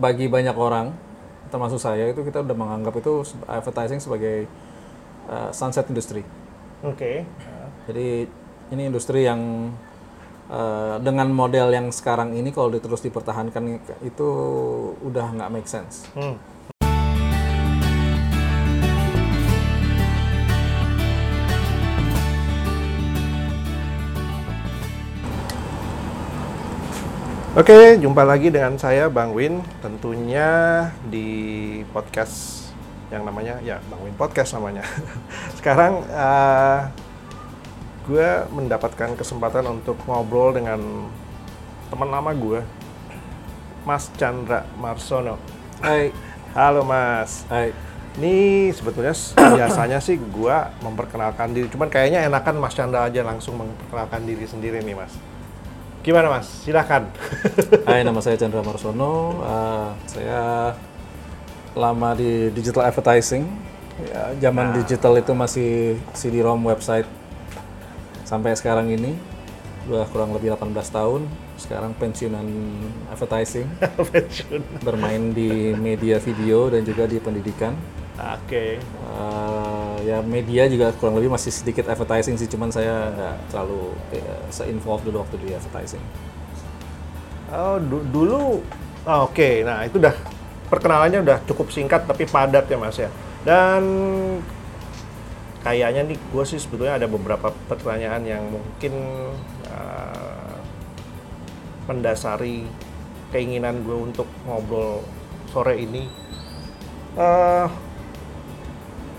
bagi banyak orang, termasuk saya itu kita udah menganggap itu advertising sebagai uh, sunset industry. Oke. Jadi ini industri yang uh, dengan model yang sekarang ini kalau terus dipertahankan itu udah nggak make sense. Hmm. Oke, jumpa lagi dengan saya Bang Win, tentunya di podcast yang namanya ya Bang Win Podcast namanya. Sekarang eh, gue mendapatkan kesempatan untuk ngobrol dengan teman lama gue, Mas Chandra Marsono. Hai, Halo Mas. hai. Ini sebetulnya biasanya sih gua memperkenalkan diri, cuman kayaknya enakan Mas Chandra aja langsung memperkenalkan diri sendiri nih Mas. Gimana Mas? Silahkan. Hai, nama saya Chandra Marsono. Uh, saya lama di digital advertising. Ya, zaman digital itu masih CD-ROM website sampai sekarang ini. Udah kurang lebih 18 tahun. Sekarang pensiunan advertising, Pensiun. bermain di media video dan juga di pendidikan. Oke. Uh, ya media juga kurang lebih masih sedikit advertising sih, cuman saya nggak terlalu eh, se-involved dulu waktu di advertising. Oh, du- dulu oh, oke. Nah, itu udah perkenalannya udah cukup singkat tapi padat ya Mas ya. Dan kayaknya nih gue sih sebetulnya ada beberapa pertanyaan yang mungkin eh, mendasari keinginan gue untuk ngobrol sore ini. eh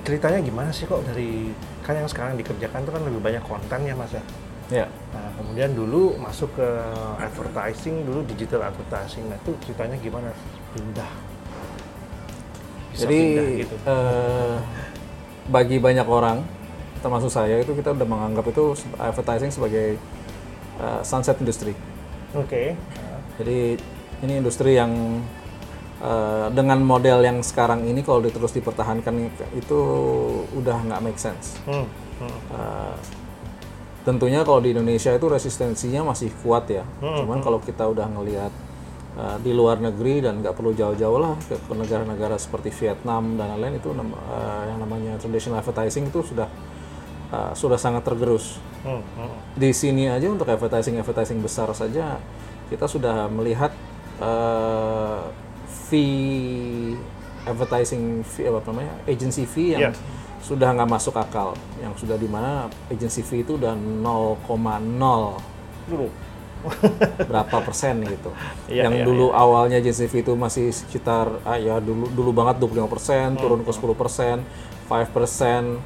ceritanya gimana sih kok dari kan yang sekarang dikerjakan itu kan lebih banyak konten ya Mas ya. Ya, Nah, kemudian dulu masuk ke advertising, dulu digital advertising. Nah, itu ceritanya gimana pindah? Bisa Jadi pindah gitu. eh, bagi banyak orang, termasuk saya itu kita udah menganggap itu advertising sebagai eh, sunset industry. Oke. Jadi ini industri yang eh, dengan model yang sekarang ini kalau terus dipertahankan itu udah nggak make sense. Hmm. hmm. Eh, tentunya kalau di Indonesia itu resistensinya masih kuat ya. Hmm, Cuman kalau kita udah ngelihat uh, di luar negeri dan nggak perlu jauh-jauh lah ke, negara-negara seperti Vietnam dan lain-lain itu uh, yang namanya traditional advertising itu sudah uh, sudah sangat tergerus. Hmm. hmm. Di sini aja untuk advertising advertising besar saja kita sudah melihat uh, fee advertising fee apa namanya agency fee yang Iya. sudah nggak masuk akal yang sudah di mana agency fee itu udah 0,0 Dulu. berapa persen gitu. Iya, yang iya, dulu awalnya agency fee itu masih sekitar ah, ya dulu dulu banget 25 persen, Hmm, turun ke 10 persen, 5 persen.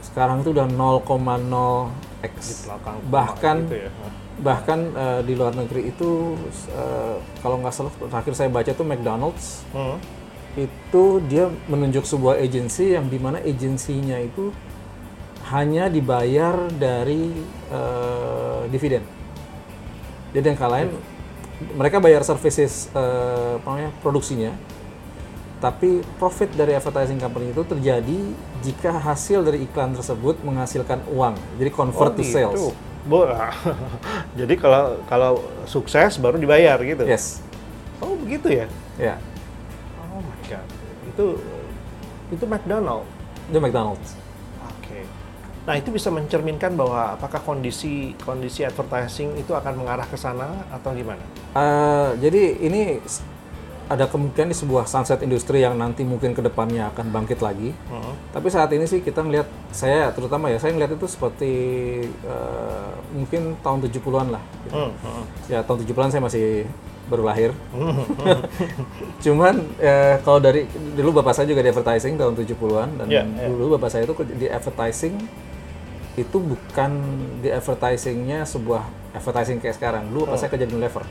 Sekarang itu udah 0,0 x. Bahkan gitu ya. Bahkan eh, di luar negeri itu eh, kalau nggak salah terakhir saya baca tuh McDonald's Hmm. itu dia menunjuk sebuah agensi yang di mana agensinya itu hanya dibayar dari eh, dividen. Jadi yang lain mereka bayar services eh, apa namanya produksinya, tapi profit dari advertising company itu terjadi jika hasil dari iklan tersebut menghasilkan uang. Jadi convert to gitu. sales. Bo- Jadi kalau kalau sukses baru dibayar gitu. Yes, Oh, begitu ya. ya. Oh my god. Itu itu McDonald. Itu McDonald's. Oke. Nah, itu bisa mencerminkan bahwa apakah kondisi kondisi advertising itu akan mengarah ke sana atau gimana? Eh, jadi ini ada kemungkinan di sebuah sunset industri yang nanti mungkin ke depannya akan bangkit lagi. Hmm. Tapi saat ini sih kita melihat, saya terutama ya, saya melihat itu seperti eh, mungkin tahun 70-an lah. gitu. Hmm. Hmm. Ya tahun 70-an saya masih baru lahir. Cuman eh, kalau dari dulu bapak saya juga di advertising tahun 70-an dan Iya, iya. dulu bapak saya itu di advertising itu bukan di advertisingnya sebuah advertising kayak sekarang. Dulu bapak saya kerja di Unilever.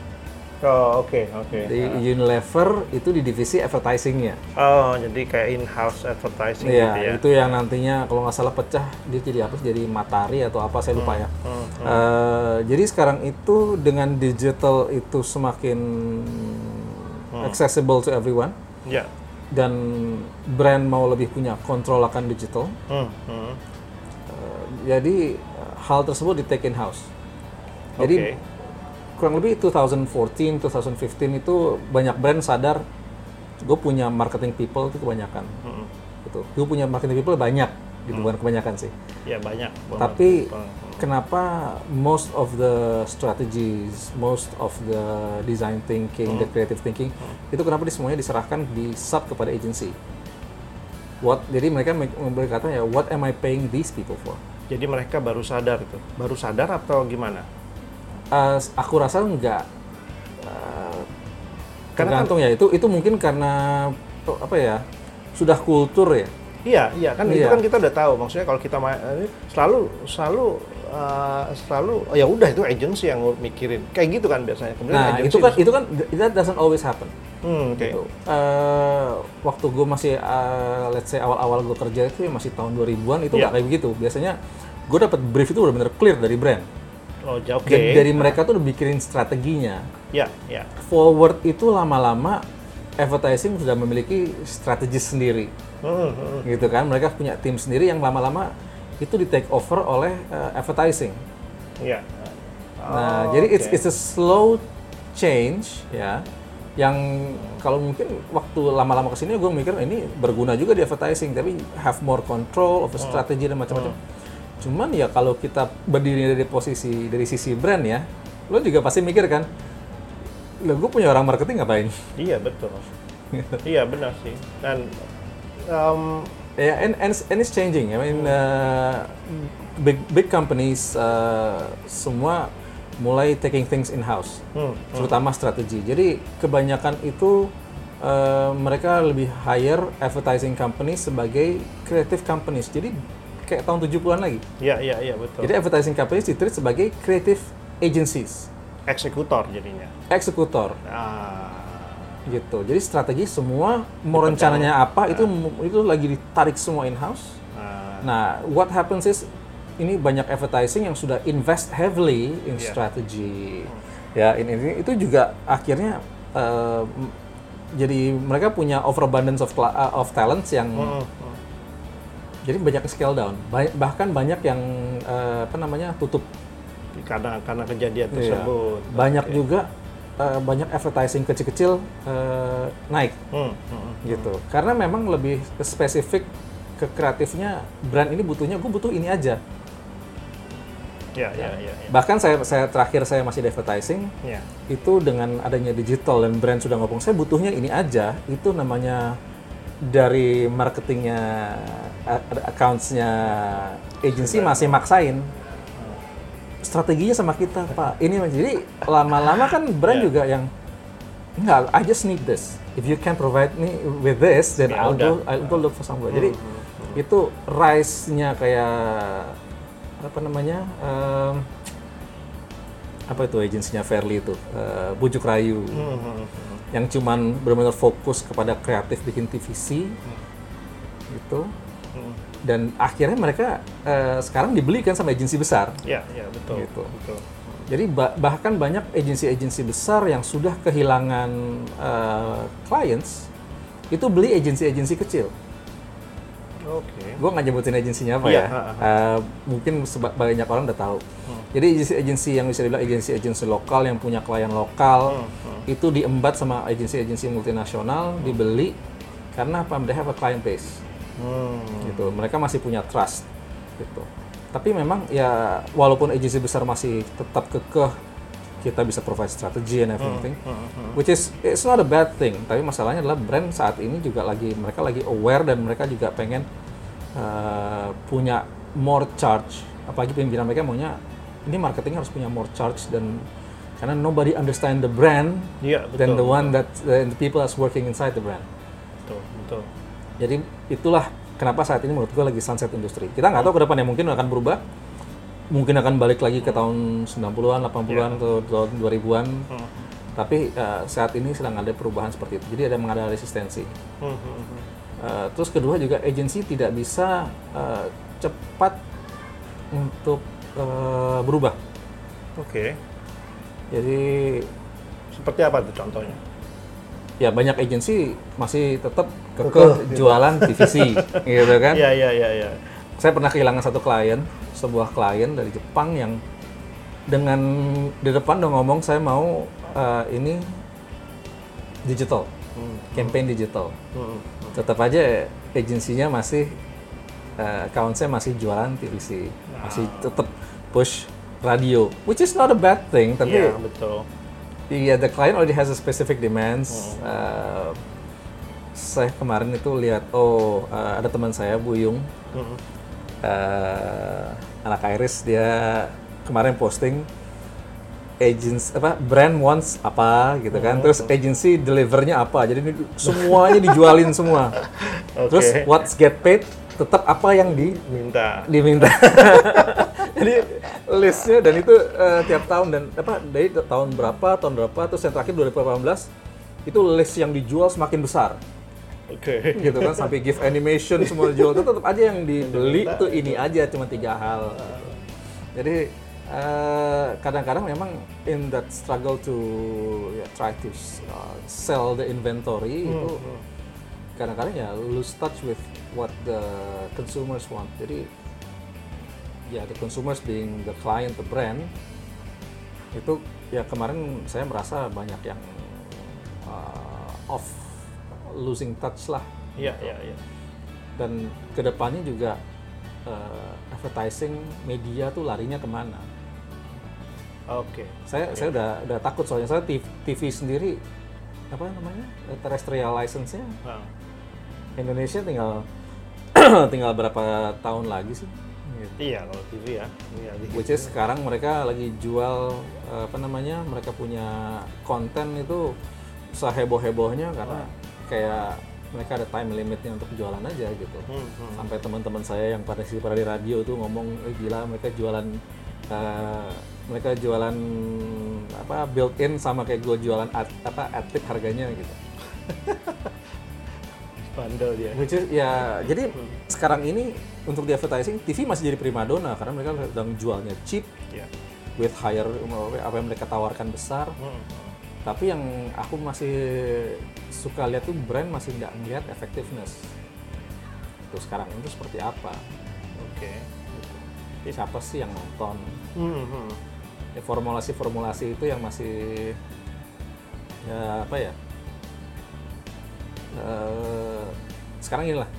Oh, oke, oke. Di Unilever itu di divisi advertisingnya. Oh, jadi kayak in-house advertising Iya, gitu ya. itu yang nantinya kalau nggak salah pecah dia jadi apa? Jadi Matahari atau apa saya lupa ya. Hmm. Eh, jadi sekarang itu dengan digital itu semakin accessible to everyone Ya. dan brand mau lebih punya kontrol akan digital. Hmm. Hmm. Eh, jadi eh, hal tersebut di take in house. Jadi Oke. Kurang lebih 2014, 2015 itu banyak brand sadar gue punya marketing people itu kebanyakan. Mm-mm. Gitu. Gue punya marketing people banyak, gitu bukan kebanyakan sih. Ya banyak. Tapi Hmm. kenapa most of the strategies, most of the design thinking, the creative thinking itu kenapa di semuanya diserahkan di sub kepada agency? What? Jadi mereka me- berkata ya, what am I paying these people for? Jadi mereka baru sadar itu. Baru sadar atau gimana? Uh, aku rasa enggak. Uh, Karena tergantung ya itu itu mungkin karena to- apa ya sudah kultur ya. Iya, iya kan itu Iya. kan kita udah tahu. Maksudnya kalau kita ini selalu selalu uh, selalu oh ya udah itu agency yang mikirin. Kayak gitu kan biasanya. Kemudian Nah itu kan itu kan that doesn't always happen. Hmm, oke. gitu. Eh, waktu gue masih eh, let's say awal-awal gue kerja itu ya masih tahun 2000-an itu Iya. nggak kayak begitu. Biasanya gue dapat brief itu benar-benar clear dari brand. Oh. Jadi dari mereka tuh udah bikin strateginya. Ya, ya. Forward itu lama-lama advertising sudah memiliki strategi sendiri, Hmm, hmm. gitu kan? Mereka punya tim sendiri yang lama-lama itu di take over oleh eh, advertising. Ya. Nah, Oh, jadi it's it's a slow change ya. Yang kalau mungkin waktu lama-lama ke sini gue mikir ini berguna juga di advertising, tapi have more control Oh. of strategi dan macam-macam. Cuman ya kalau kita berdiri dari posisi dari sisi brand ya, lo juga pasti mikir kan, lo gue punya orang marketing ngapain? Iya, betul. iya, benar sih. Dan um, Ya, and, and, and it's changing. I mean, uh, big big companies uh, semua mulai taking things in house, hmm, terutama strategi. Jadi kebanyakan itu uh, mereka lebih hire advertising company sebagai creative companies. Jadi kayak tahun 70-an lagi. iya, iya, iya, betul. Jadi advertising companies ditreat sebagai creative agencies, eksekutor jadinya. eksekutor Ah, gitu. Jadi strategi semua mau rencananya apa itu itu lagi ditarik semua in house. ah, Nah, what happens is ini banyak advertising yang sudah invest heavily in Iya. strategy. Ya, ini, ini itu juga akhirnya eh, m- jadi mereka punya overabundance of uh, of talents yang hmm, hmm. Jadi banyak scale down. Ba- bahkan banyak yang eh, apa namanya tutup. karena karena kejadian Iya. tersebut. Banyak Oke. juga eh, banyak advertising kecil-kecil eh, naik Hmm, hmm. gitu. Karena memang lebih spesifik ke kreatifnya brand ini butuhnya gue butuh ini aja. Ya, ya, ya, ya. Bahkan saya saya terakhir saya masih di advertising Ya. itu dengan adanya digital dan brand sudah ngomong saya butuhnya ini aja itu namanya dari marketingnya accountsnya agency masih maksain. Strateginya sama kita pak. Ini jadi lama-lama kan brand Ya. juga yang enggak I just need this. If you can provide me with this then Ya I'll udah. go I'll go look for somewhere jadi itu rise-nya kayak apa namanya em, apa itu agensinya Fairly itu? Eh, Bujuk Rayu. Hmm, hmm, hmm. yang cuman benar-benar fokus kepada kreatif bikin TVC gitu Hmm. Dan akhirnya mereka eh, sekarang dibeli kan sama agensi besar Ya, ya, betul. Gitu. betul. jadi ba- bahkan banyak agensi-agensi besar yang sudah kehilangan eh, clients itu beli agensi-agensi kecil Oke. gue nggak nyebutin agensinya apa Iya, ya ha. Eh, mungkin banyak orang udah tahu jadi agensi-agensi yang bisa dibilang agensi-agensi lokal yang punya klien lokal Hmm, hmm. itu diembat sama agensi-agensi multinasional dibeli karena apa mereka have a client base Hmm. gitu mereka masih punya trust gitu tapi memang ya walaupun agensi besar masih tetap kekeh kita bisa provide strategi and everything Hmm, hmm. which is it's not a bad thing tapi masalahnya adalah brand saat ini juga lagi mereka lagi aware dan mereka juga pengen uh, punya more charge apalagi pimpinan mereka maunya ini marketing harus punya more charge dan karena nobody understand the brand Iya, betul. than the one that the, the people that's working inside the brand Betul, betul. Jadi itulah kenapa saat ini menurut gue lagi sunset industri. Kita nggak tahu ke depannya mungkin akan berubah. Mungkin akan balik lagi ke tahun 90-an, 80-an atau tahun 2000-an. Hmm. Tapi eh, saat ini sedang ada perubahan seperti itu. Jadi ada mengada resistensi. Hmm. Eh, terus kedua juga agensi tidak bisa eh, cepat untuk eh, berubah. Oke. Jadi Seperti apa tuh contohnya? Ya banyak agensi masih tetap Kekeh, kekeh gitu. jualan divisi, gitu kan? Iya, iya, iya, iya. saya pernah kehilangan satu klien, sebuah klien dari Jepang yang dengan di depan udah ngomong saya mau uh, ini digital, Hmm. campaign digital. Hmm. Tetap aja agensinya masih uh, account saya masih jualan TVC, masih tetap push radio, which is not a bad thing. Tapi Iya, betul. Iya, the client already has a specific demands. Uh, saya kemarin itu lihat, oh uh, ada teman saya Buyung, Hmm. uh, anak Iris, dia kemarin posting agents apa brand wants apa gitu kan, terus agency delivernya apa, jadi ini semuanya dijualin semua. Terus Oke. what's get paid tetap apa yang di Minta. diminta. Jadi listnya dan itu eh, tiap tahun dan apa dari tahun berapa tahun berapa terus yang terakhir 2018 itu list yang dijual semakin besar Oke. gitu kan sampai gift animation semua dijual itu tetap aja yang dibeli tuh ini aja cuma tiga hal. gitu. Jadi eh, kadang-kadang memang in that struggle to ya, try to uh, sell the inventory itu kadang-kadang ya lose touch with what the consumers want. Jadi ya the consumers being the client, the brand itu ya kemarin saya merasa banyak yang uh, off losing touch lah Iya, iya, iya. dan ke depannya juga uh, advertising media tuh larinya ke mana? Oke. Saya saya udah udah takut soalnya saya TV, TV sendiri apa namanya terrestrial license-nya Nah, Indonesia tinggal tinggal berapa tahun lagi sih? Gitu. iya kalau TV ya. Iya, Which is sekarang mereka lagi jual eh, apa namanya mereka punya konten itu seheboh-hebohnya karena kayak mereka ada time limitnya untuk jualan aja gitu. Hmm, hmm. Sampai teman-teman saya yang pada si pada di radio tuh ngomong eh, gila mereka jualan eh, mereka jualan apa built in sama kayak gue jualan ad, apa adlib harganya gitu. Bandel dia. Which is ya jadi sekarang ini untuk di advertising TV masih jadi primadona karena mereka sedang jualnya cheap Iya. with higher apa yang mereka tawarkan besar. Hmm. Tapi yang aku masih suka lihat tuh brand masih nggak melihat effectiveness. Terus sekarang itu seperti apa? Oke. Jadi siapa sih yang nonton? Hmm, hmm. Ya, formulasi-formulasi itu yang masih ya apa ya? Eh, sekarang inilah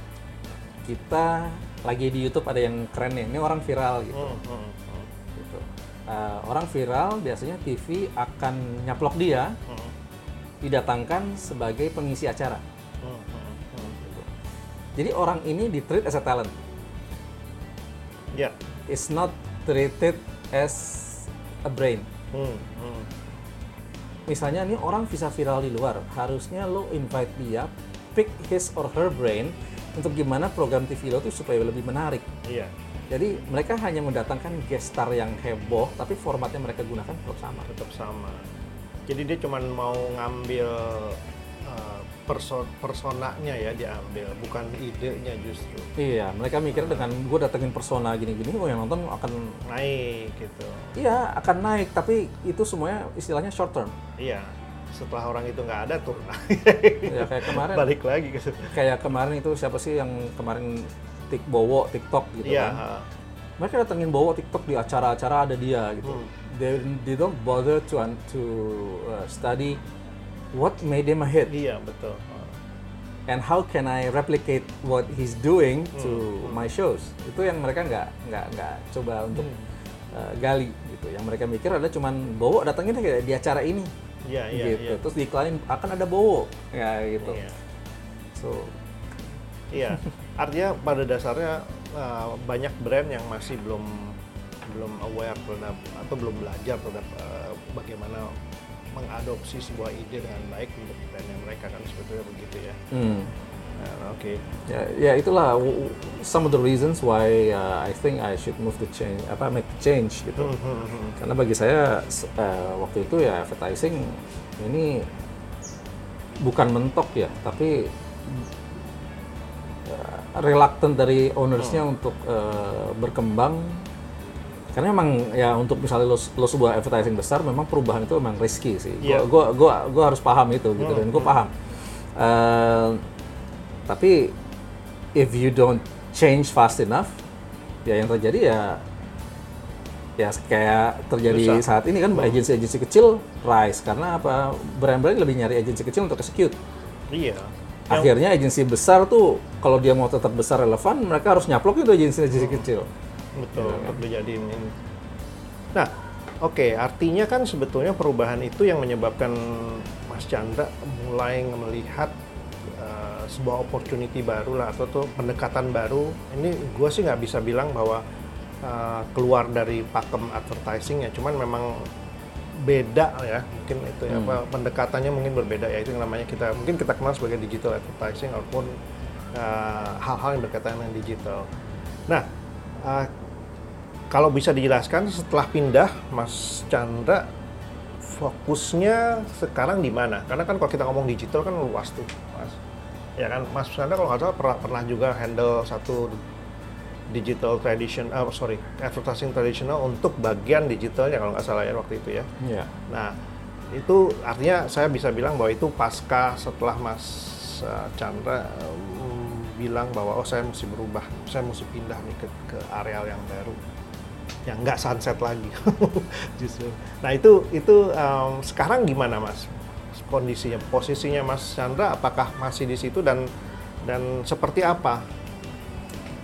kita lagi di YouTube ada yang keren nih. Ini orang viral gitu. Hmm, hmm, hmm. gitu. Eh, orang viral biasanya TV akan nyaplok dia Hmm, didatangkan sebagai pengisi acara. hmm, hmm, hmm. gitu. Jadi orang ini di treat as a talent, Ya. is not treated as a brain. Hmm, hmm. Misalnya nih orang bisa viral di luar, harusnya lo invite dia, pick his or her brain untuk gimana program TV lo tuh supaya lebih menarik. Iya. Jadi mereka hanya mendatangkan guest star yang heboh, tapi formatnya mereka gunakan tetap sama. tetap sama. Jadi dia cuma mau ngambil uh, perso personanya ya diambil, bukan idenya justru Iya, mereka mikir dengan gue datengin persona gini-gini, oh yang nonton akan naik gitu. iya akan naik, tapi itu semuanya istilahnya short term. Iya. Setelah orang itu nggak ada turun. Ya kayak kemarin, Balik lagi ke kayak kemarin itu siapa sih yang kemarin tik bowo TikTok gitu Iya. kan? Mereka datengin bowo TikTok di acara-acara ada dia gitu. Hmm. They, they don't bother to to uh, study what made him a hit Iya betul. And how can I replicate what he's doing to Hmm. my shows. Itu yang mereka nggak nggak nggak coba untuk Hmm. uh, gali gitu. Yang mereka mikir adalah cuman bowo datengin kayak di acara ini. Iya iya gitu. iya. Terus diiklanin akan ada bowo ya gitu. Iya. So Iya, artinya pada dasarnya uh, banyak brand yang masih belum belum aware terhadap atau belum belajar terhadap uh, bagaimana mengadopsi sebuah ide dengan baik untuk brandnya mereka kan sebetulnya begitu ya. hmm. Nah, Oke, ya, ya itulah w- w- some of the reasons why uh, I think I should move to change apa make the change gitu. Hmm, hmm, hmm. Karena bagi saya eh, waktu itu ya advertising ini bukan mentok ya, tapi eh, reluctant dari ownersnya untuk eh, berkembang. Karena memang ya untuk misalnya lo, lo sebuah advertising besar, memang perubahan itu memang risky sih. Iya. Gua, gua, gua, gua harus paham itu gitu dan gue paham. Eh, tapi if you don't change fast enough, ya yang terjadi ya ya kayak terjadi Susah. saat ini kan agensi-agensi kecil rise karena apa brand-brand lebih nyari agensi kecil untuk execute Iya. akhirnya agensi besar tuh kalau dia mau tetap besar relevan mereka harus nyaplok itu agensi-agensi kecil Betul, untuk dijadiin ini. Nah, oke, artinya kan sebetulnya perubahan itu yang menyebabkan Mas Chandra mulai melihat uh, sebuah opportunity baru lah atau tuh pendekatan baru. Ini gue sih nggak bisa bilang bahwa uh, keluar dari pakem advertising ya, cuman memang beda ya mungkin itu ya Hmm. apa pendekatannya mungkin berbeda ya itu yang namanya kita mungkin kita kenal sebagai digital advertising ataupun uh, hal-hal yang berkaitan dengan digital. Nah, uh, kalau bisa dijelaskan setelah pindah Mas Chandra fokusnya sekarang di mana? Karena kan kalau kita ngomong digital kan luas tuh, Mas. Ya kan, Mas Chandra kalau nggak salah pernah, pernah juga handle satu digital tradition, ah sorry, advertising tradisional untuk bagian digitalnya kalau nggak salah ya waktu itu ya. ya Nah, itu artinya saya bisa bilang bahwa itu pasca setelah Mas uh, Chandra um, bilang bahwa oh saya mesti berubah, saya mesti pindah nih ke, ke areal yang baru, yang nggak sunset lagi, justru. Nah itu itu um, sekarang gimana Mas kondisinya, posisinya Mas Chandra, apakah masih di situ dan dan seperti apa?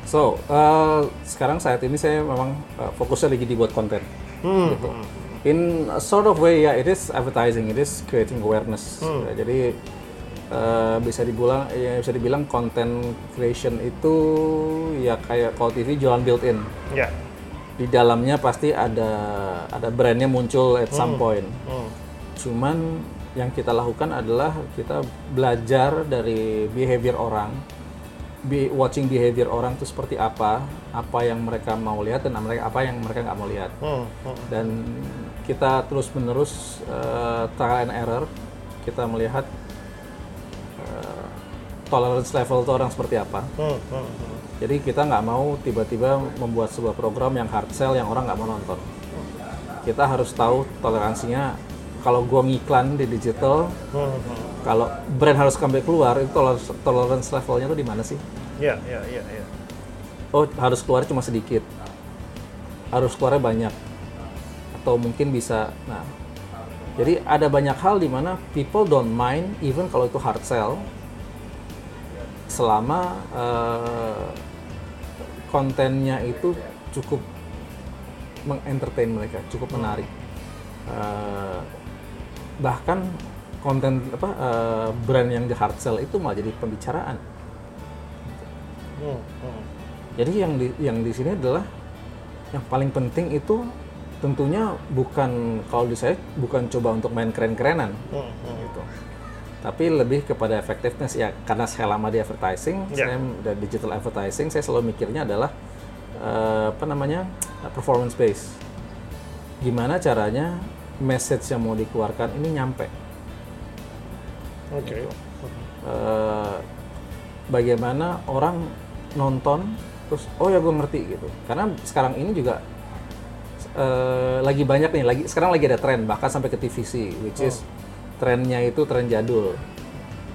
so uh, sekarang saat ini saya memang uh, fokusnya lagi dibuat konten Hmm, Gitu. hmm, in a sort of way ya it is advertising it is creating awareness Hmm. Ya, jadi eh, bisa dibilang ya bisa dibilang content creation itu ya kayak kalau TV jualan built in ya. Di dalamnya pasti ada ada brandnya muncul at some point. Hmm, cuman yang kita lakukan adalah kita belajar dari behavior orang be, watching behavior orang itu seperti apa apa yang mereka mau lihat dan apa yang mereka nggak mau lihat. Hmm, hmm. dan kita terus menerus uh, trial and error kita melihat uh, tolerance level itu orang seperti apa. Hmm, hmm, hmm. Jadi kita nggak mau tiba-tiba membuat sebuah program yang hard sell yang orang nggak mau nonton. Kita harus tahu toleransinya. Kalau gua ngiklan di digital kalau brand harus comeback keluar itu tolerance, tolerance levelnya tuh di mana sih? Ya, ya, ya, ya. oh harus keluar cuma sedikit. Harus keluarnya banyak. Atau mungkin bisa nah. Jadi ada banyak hal di mana people don't mind even kalau itu hard sell selama eh, kontennya itu cukup mengentertain mereka cukup menarik Eh, bahkan konten apa eh, brand yang di hard sell itu malah jadi pembicaraan Hmm, hmm. Jadi yang di yang di sini adalah yang paling penting itu tentunya bukan kalau di saya bukan coba untuk main keren-kerenan Hmm, hmm. Gitu. Tapi lebih kepada effectiveness ya karena saya lama di advertising, Ya. saya udah digital advertising, saya selalu mikirnya adalah eh, apa namanya? performance base. Gimana caranya message yang mau dikeluarkan ini nyampe? Oke. eh, bagaimana orang nonton terus oh ya gue ngerti gitu karena sekarang ini juga eh, lagi banyak nih lagi sekarang lagi ada tren bahkan sampai ke TVC which is trennya itu tren jadul.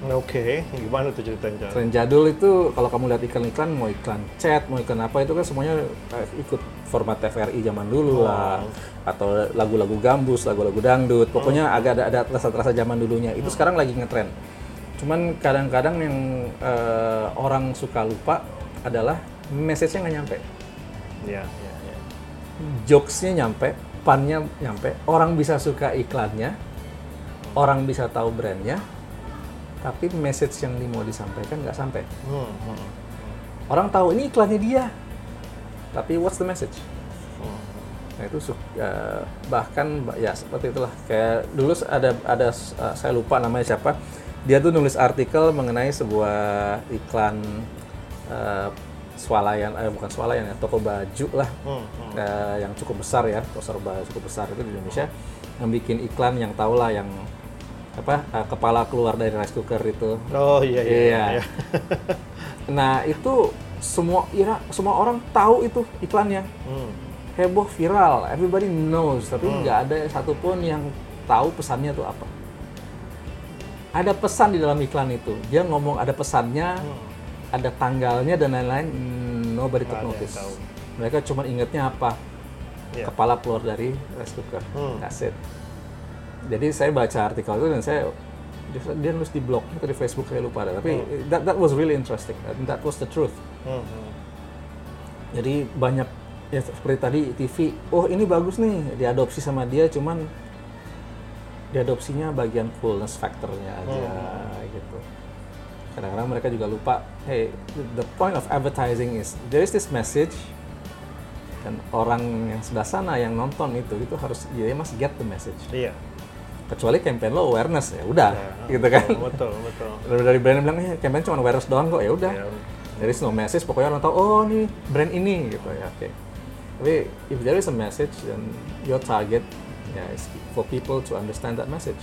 Oke, gimana tuh ceritanya? tren jadul itu kalau kamu lihat iklan-iklan mau iklan chat mau iklan apa itu kan semuanya eh, ikut format TVRI zaman dulu lah. Atau lagu-lagu gambus lagu-lagu dangdut. Pokoknya agak ada ada rasa-rasa zaman dulunya. Itu sekarang lagi ngetren. Cuman kadang-kadang yang eh, orang suka lupa adalah message-nya nggak nyampe. Ya, ya, ya. jokes-nya nyampe punnya nyampe. Orang bisa suka iklannya orang bisa tahu brandnya tapi message yang mau disampaikan nggak sampai Hmm, hmm. orang tahu ini iklannya dia tapi what's the message Hmm. nah itu ya, bahkan ba- ya seperti itulah kayak dulu ada ada uh, saya lupa namanya siapa dia tuh nulis artikel mengenai sebuah iklan uh, swalayan eh bukan swalayan ya toko baju lah Hmm, hmm. eh, yang cukup besar ya pasar baju cukup besar itu di Indonesia yang bikin iklan yang tau lah yang apa eh, kepala keluar dari rice cooker itu Oh iya, iya. Iya. iya. nah itu semua ira semua orang tahu itu iklannya Hmm. heboh viral everybody knows tapi nggak ada satupun yang tahu pesannya itu apa ada pesan di dalam iklan itu dia ngomong ada pesannya ada tanggalnya dan lain-lain hmm, nobody took notice tahu. mereka cuma ingetnya apa Iya. kepala keluar dari rice cooker. Hmm. That's it. Jadi saya baca artikel itu dan saya dia, nulis di blog atau di Facebook saya lupa ada. Tapi Hmm. that that was really interesting. And that was the truth. Hmm, hmm. Jadi banyak ya seperti tadi TV, oh ini bagus nih, diadopsi sama dia, cuman diadopsinya bagian coolness factornya aja gitu. Kadang-kadang mereka juga lupa, hey, the point of advertising is there is this message dan orang yang sebelah sana yang nonton itu itu harus dia must get the message. Iya. Kecuali campaign lo awareness ya udah Ya, gitu kan. Betul, betul. Dari, dari brand bilang eh campaign cuma awareness doang kok ya udah. Ya, There is no message, pokoknya orang tahu, oh ini brand ini gitu ya, oke. Tapi if there is a message, then your target ya is for people to understand that message.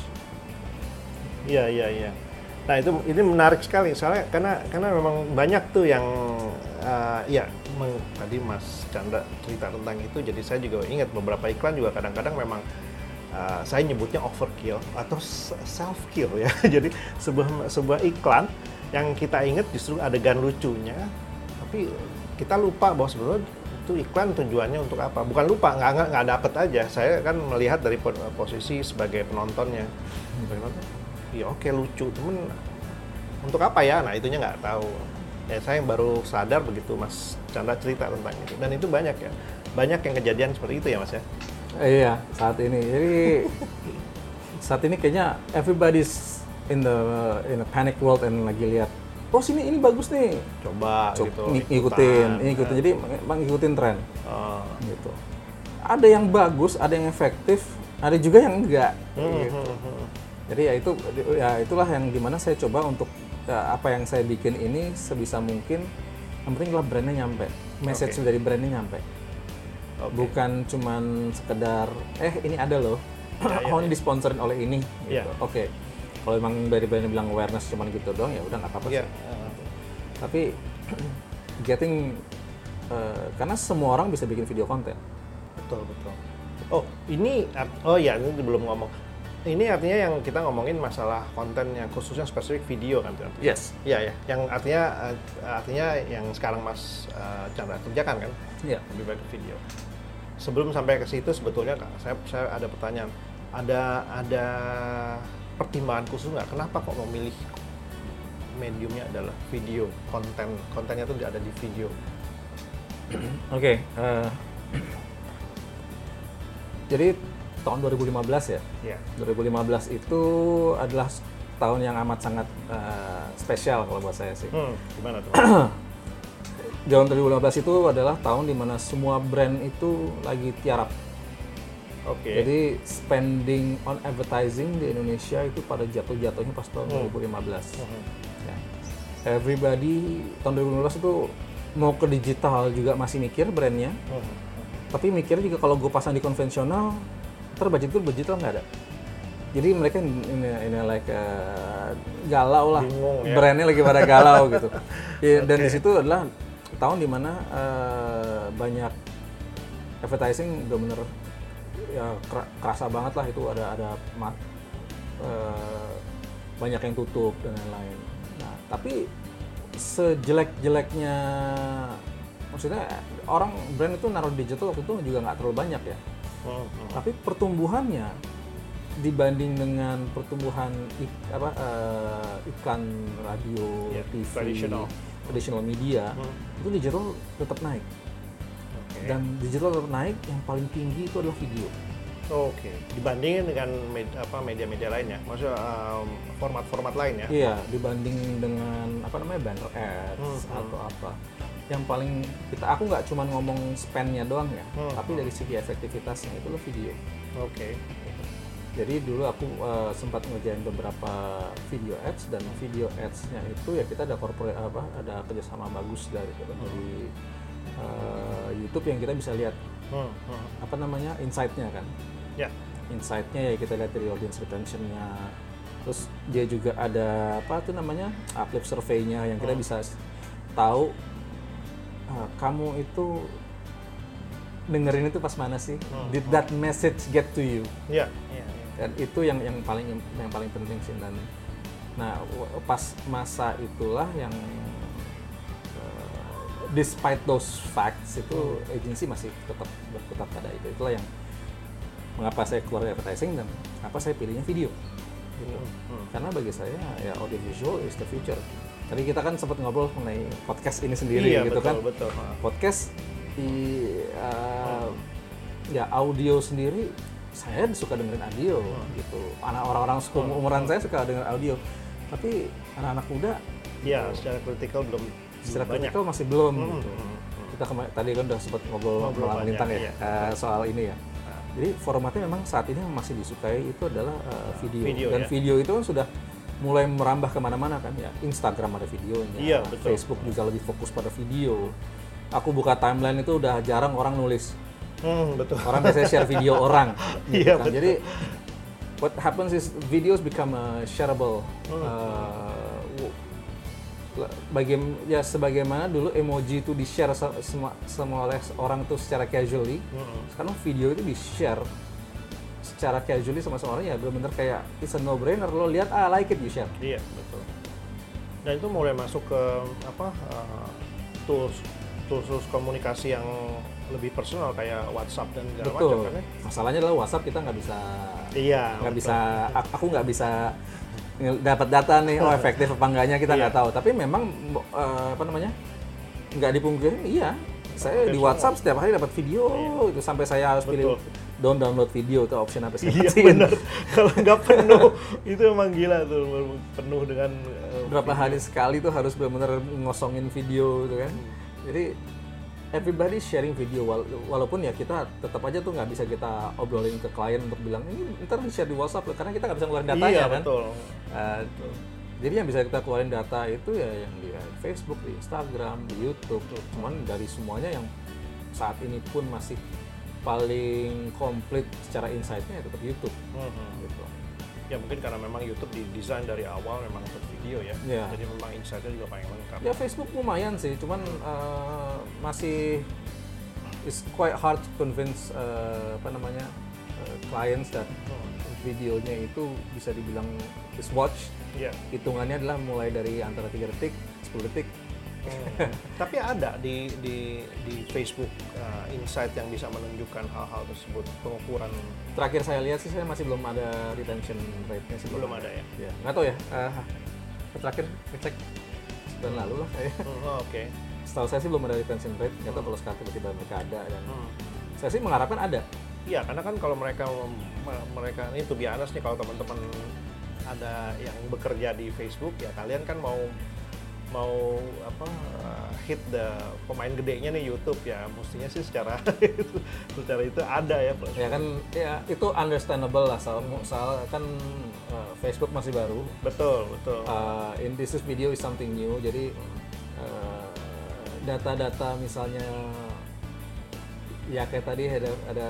Iya iya iya. Nah itu ini menarik sekali soalnya karena karena memang banyak tuh yang uh, ya meng- tadi Mas Chandra cerita tentang itu jadi saya juga ingat beberapa iklan juga kadang-kadang memang uh, saya nyebutnya overkill atau self kill ya. jadi sebuah sebuah iklan yang kita ingat justru adegan lucunya tapi kita lupa bahwa sebenarnya itu iklan tujuannya untuk apa. Bukan lupa nggak nggak nggak dapet aja. Saya kan melihat dari po- posisi sebagai penontonnya. Bagaimana? Ya oke lucu. Cuman untuk apa ya? Nah itunya nggak tahu. Ya saya baru sadar begitu Mas Chandra cerita tentang itu. Dan itu banyak ya. Banyak yang kejadian seperti itu ya Mas ya iya, saat ini. Jadi saat ini kayaknya everybody's in the in a panic world and lagi lihat, oh sini ini bagus nih. coba Cuk, gitu ng- ngikutin, ikutan. ngikutin. Jadi mang- ngikutin tren. Oh. gitu. Ada yang bagus, ada yang efektif, ada juga yang enggak. Hmm, gitu. hmm, hmm. Jadi ya itu ya itulah yang di mana saya coba untuk ya, apa yang saya bikin ini sebisa mungkin yang penting adalah brandnya nyampe, message Oke. dari brandnya nyampe. Oke. Bukan cuman sekedar eh ini ada loh, Ya, ya, oh ini disponsorin oleh ini. Gitu. Ya. Oke, kalau emang dari brandnya bilang awareness cuman gitu doang ya udah nggak apa-apa Iya. sih. Tapi getting eh, karena semua orang bisa bikin video konten. Betul, betul. Oh, ini oh ya, ini belum ngomong. Ini artinya yang kita ngomongin masalah konten yang khususnya spesifik video kan berarti? Yes. Iya ya, yang artinya eh, artinya yang sekarang Mas eh, Chandra kerjakan kan Iya. lebih baik video. Sebelum sampai ke situ sebetulnya Kak, saya saya ada pertanyaan. Ada ada pertimbangan khusus nggak? Kenapa kok memilih mediumnya adalah video konten kontennya itu ada di video? Oke. eh, jadi tahun 2015 ya. Iya. 2015 itu adalah tahun yang amat sangat eh, spesial kalau buat saya sih. Hmm, gimana tuh? Tahun 2015 itu adalah tahun di mana semua brand itu lagi tiarap. Oke. Jadi spending on advertising di Indonesia itu pada jatuh-jatuhnya pas tahun Hmm. 2015. Mhm. Ya. Everybody tahun 2015 itu mau ke digital juga masih mikir brandnya, Mhm. tapi mikirnya juga kalau gue pasang di konvensional, ntar budget gue digital nggak ada. Jadi mereka ini, ini like uh, galau lah, Bingung ya. brandnya lagi pada galau gitu. Ya, Dan Oke. di situ adalah tahun di mana uh, banyak advertising bener-bener ya kera- kerasa banget lah itu ada ada mat, uh, banyak yang tutup dan lain-lain. Nah tapi sejelek-jeleknya maksudnya orang brand itu naruh digital waktu itu juga nggak terlalu banyak ya Mhm. tapi pertumbuhannya dibanding dengan pertumbuhan ik- apa eh, iklan radio Ya, TV traditional. Traditional media Hmm. itu digital tetap naik Oke. dan digital tetap naik yang paling tinggi itu adalah video Oke. Dibandingin dengan med- apa media-media lainnya, maksudnya um, format-format lain ya? iya dibanding dengan apa namanya banner ads Hmm, atau apa yang paling kita aku nggak cuma ngomong spendnya doang ya Hmm, tapi dari segi efektivitasnya itu adalah video Oke. Jadi dulu aku uh, sempat ngerjain beberapa video ads dan video ads-nya itu ya kita ada corporate apa ada kerjasama bagus dari dari uh, YouTube yang kita bisa lihat Hmm, hmm. apa namanya insight-nya kan. Ya. Insight-nya ya kita lihat dari audience retention-nya. Terus dia juga ada apa tuh namanya uplift survey-nya yang kita Hmm. bisa tahu uh, kamu itu dengerin itu pas mana sih? Hmm, Did that message get to you? Ya. Dan itu yang yang paling yang paling penting sih dan. Nah pas masa itulah yang eh, despite those facts itu agency masih tetap berkutat pada itu itulah yang mengapa saya keluar dari advertising dan apa saya pilihnya video. Gitu. Hmm. karena bagi saya ya audio visual is the future. Tadi kita kan sempat ngobrol mengenai podcast ini sendiri iya, gitu betul, kan betul. Podcast di uh, ya audio sendiri saya suka dengerin audio gitu. Anak orang-orang umuran saya suka dengerin audio. Tapi anak-anak muda Ya, secara kritikal belum secara banyak. kritikal masih belum Hmm, gitu. hmm, kita kema- tadi kan udah sempat ngobrol malam lintang ya uh, soal ini ya. Jadi formatnya memang saat ini yang masih disukai itu adalah uh, video. Video, dan ya. video itu kan sudah mulai merambah ke mana-mana kan ya. Instagram ada videonya Iya, betul. Facebook juga lebih fokus pada video. Aku buka timeline itu udah jarang orang nulis Hmm, betul. orang biasanya share video orang gitu Iya, kan. betul. jadi what happens is videos become uh, shareable Hmm. uh, bagim ya sebagaimana dulu emoji itu di share semua semua oleh orang tuh secara casually Hmm. sekarang video itu di share secara casually sama semua orang ya benar-benar kayak it's a no brainer lo lihat ah like it you share Iya, betul. Dan itu mulai masuk ke apa uh, tools tools tools komunikasi yang lebih personal kayak WhatsApp dan segala macam kan ya. masalahnya adalah WhatsApp kita nggak bisa Iya. nggak bisa aku nggak bisa dapat data nih oh efektif apa enggaknya kita nggak Iya. tahu. Tapi memang eh, apa namanya nggak dipungkiri iya. Saya di WhatsApp setiap hari dapat video itu sampai saya harus pilih down download video itu option apa sih? Iya benar. Kalau nggak penuh itu emang gila tuh penuh dengan uh, berapa hari sekali tuh harus benar-benar ngosongin video gitu kan. Jadi everybody sharing video wala- walaupun ya kita tetap aja tuh nggak bisa kita obrolin ke klien untuk bilang ini ntar di share di WhatsApp loh karena kita nggak bisa ngeluarin datanya iya, kan betul. Uh, jadi yang bisa kita keluarin data itu ya yang di Facebook, di Instagram, di YouTube. Cuman dari semuanya yang saat ini pun masih paling komplit secara insight-nya ya tetap YouTube. Mhm. Gitu. Ya mungkin karena memang YouTube didesain dari awal memang untuk video ya. Iya. Jadi memang insight-nya juga paling lengkap. Ya Facebook lumayan sih, cuman uh, masih it's quite hard to convince uh, apa namanya uh, clients that videonya itu bisa dibilang is watch Iya. hitungannya adalah mulai dari antara 3 detik, 10 detik. Hmm. Tapi ada di di di Facebook uh, insight yang bisa menunjukkan hal-hal tersebut pengukuran Terakhir saya lihat sih saya masih belum ada retention rate-nya sih belum ada ya. Ya, nggak tahu ya. eh, terakhir ngecek sebulan lalu lah saya. Hmm, oh, Oke. Setahu saya sih belum ada retention rate. Nggak tahu kalau sekarang tiba-tiba mereka ada dan Hmm. saya sih mengharapkan ada. Iya, karena kan kalau mereka mereka ini tuh biasa nih kalau teman-teman ada yang bekerja di Facebook ya kalian kan mau mau apa uh, hit the pemain gedenya nih YouTube ya mestinya sih secara itu secara itu ada ya plus. Ya kan, ya itu understandable lah soal, soal kan eh, Facebook masih baru. betul betul Uh, in this is video is something new. Jadi uh, data-data misalnya ya kayak tadi ada ada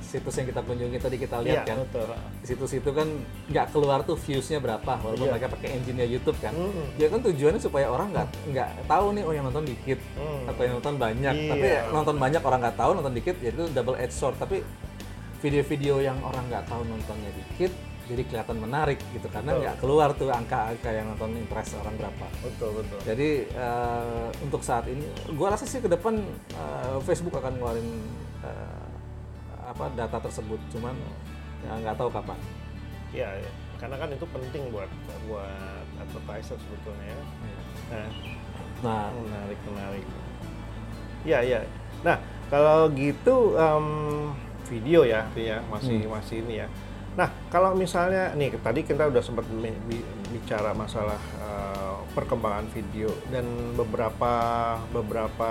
situs yang kita kunjungi tadi kita iya lihat kan. betul di situs itu kan nggak keluar tuh viewsnya berapa walaupun Iya. mereka pakai engine-nya YouTube kan Mm-mm. ya kan tujuannya supaya orang nggak nggak tahu nih oh yang nonton dikit Hmm. atau yang nonton banyak Iya. tapi nonton banyak orang nggak tahu nonton dikit ya itu double edge sword tapi video-video yang orang nggak tahu nontonnya dikit jadi kelihatan menarik gitu karena nggak keluar tuh angka-angka yang nonton interest orang berapa betul betul jadi eh, untuk saat ini gua rasa sih ke depan eh, Facebook akan ngeluarin eh, apa data tersebut cuman ya nggak tahu kapan Iya, ya. karena kan itu penting buat buat advertiser sebetulnya ya. Nah, nah menarik menarik. Iya iya. Nah kalau gitu em, video ya, ya masih masih ini ya. Nah kalau misalnya nih tadi kita udah sempat bi- bi- bicara masalah eh, perkembangan video dan beberapa beberapa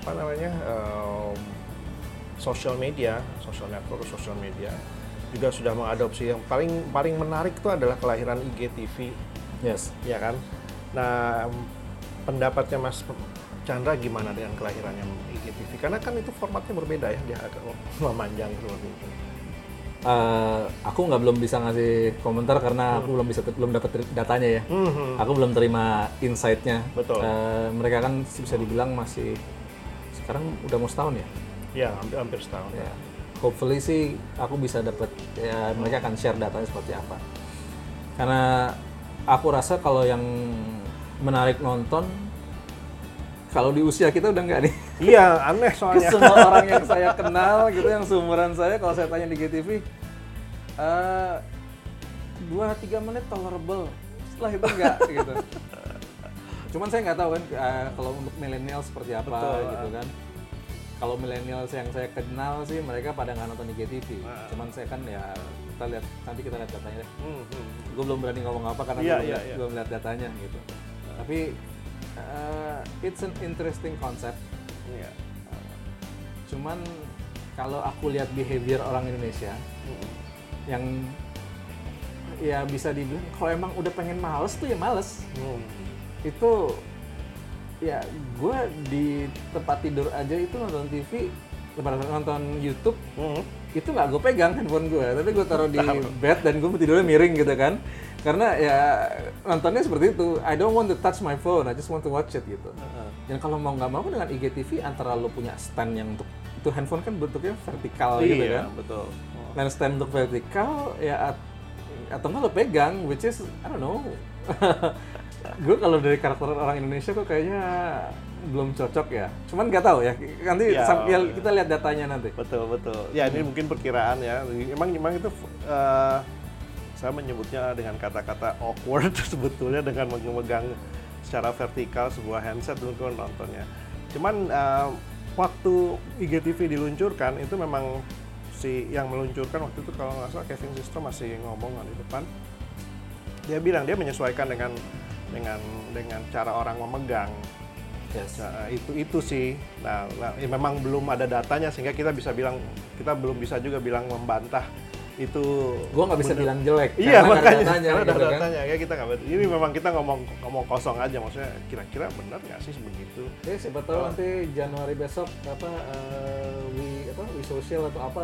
apa namanya em, social media, social network, social media juga sudah mengadopsi yang paling paling menarik itu adalah kelahiran IGTV yes ya kan. Nah, pendapatnya Mas Chandra gimana dengan kelahirannya IGTV? Karena kan itu formatnya berbeda ya, dia agak memanjang seperti itu. Eh, aku nggak belum bisa ngasih komentar karena aku belum bisa belum dapat datanya ya Mhm. aku belum terima insight-nya Betul. Eh, mereka kan bisa dibilang masih sekarang udah mau setahun ya Ya, hampir, hampir setahun. ya hopefully sih aku bisa dapat ya mereka akan share datanya seperti apa karena aku rasa kalau yang menarik nonton kalau di usia kita udah nggak nih. Iya, aneh soalnya. semua orang yang saya kenal gitu, yang seumuran saya, kalau saya tanya di GTV, eh dua tiga menit tolerable. Setelah itu enggak gitu. Cuman saya nggak tahu kan eh, kalau untuk milenial seperti apa Betul. gitu kan. Kalau milenial yang saya kenal sih mereka pada nggak nonton di GTV. Nah. Cuman saya kan ya kita lihat nanti kita lihat datanya deh. Hmm, hmm. Gue belum berani ngomong apa karena Iya, belum, iya, lihat, iya. belum lihat datanya gitu. Tapi eh, it's an interesting concept. Iya. Cuman kalau aku lihat behavior orang Indonesia Hmm. yang ya bisa dibilang kalau emang udah pengen males tuh ya males. Hmm. Itu ya gue di tempat tidur aja itu nonton TV nonton YouTube Hmm. itu nggak gue pegang handphone gue tapi gue taruh di bed dan gue tidurnya miring gitu kan karena ya nontonnya seperti itu. I don't want to touch my phone I just want to watch it gitu. Dan kalau mau nggak mau dengan IGTV antara lo punya stand yang untuk itu handphone kan bentuknya vertikal gitu Iya, kan? betul. dan stand untuk vertikal ya at- atau nggak lo pegang which is I don't know. Gue kalau dari karakter orang Indonesia kok kayaknya belum cocok ya. Cuman nggak tahu ya nanti Ya. sam- ya kita lihat datanya nanti. Betul, betul. Ya, ini mungkin perkiraan ya. Emang memang itu eh, saya menyebutnya dengan kata-kata awkward sebetulnya dengan memegang secara vertikal sebuah handset dulu nontonnya. Cuman eh, waktu IGTV diluncurkan itu memang si yang meluncurkan waktu itu kalau nggak salah Kevin Systrom masih ngomong di depan. Dia bilang dia menyesuaikan dengan dengan dengan cara orang memegang. yes. Nah, itu itu sih. Nah, nah, ya memang belum ada datanya sehingga kita bisa bilang kita belum bisa juga bilang membantah itu. gue nggak bisa bener. bilang jelek Iya karena makanya datanya karena ada gitu kan. datanya ya kita nggak. Ini memang kita ngomong ngomong kosong aja maksudnya kira-kira benar nggak sih begitu? Ya siapa tahu Oh. nanti Januari besok apa eh, wi apa wi social atau apa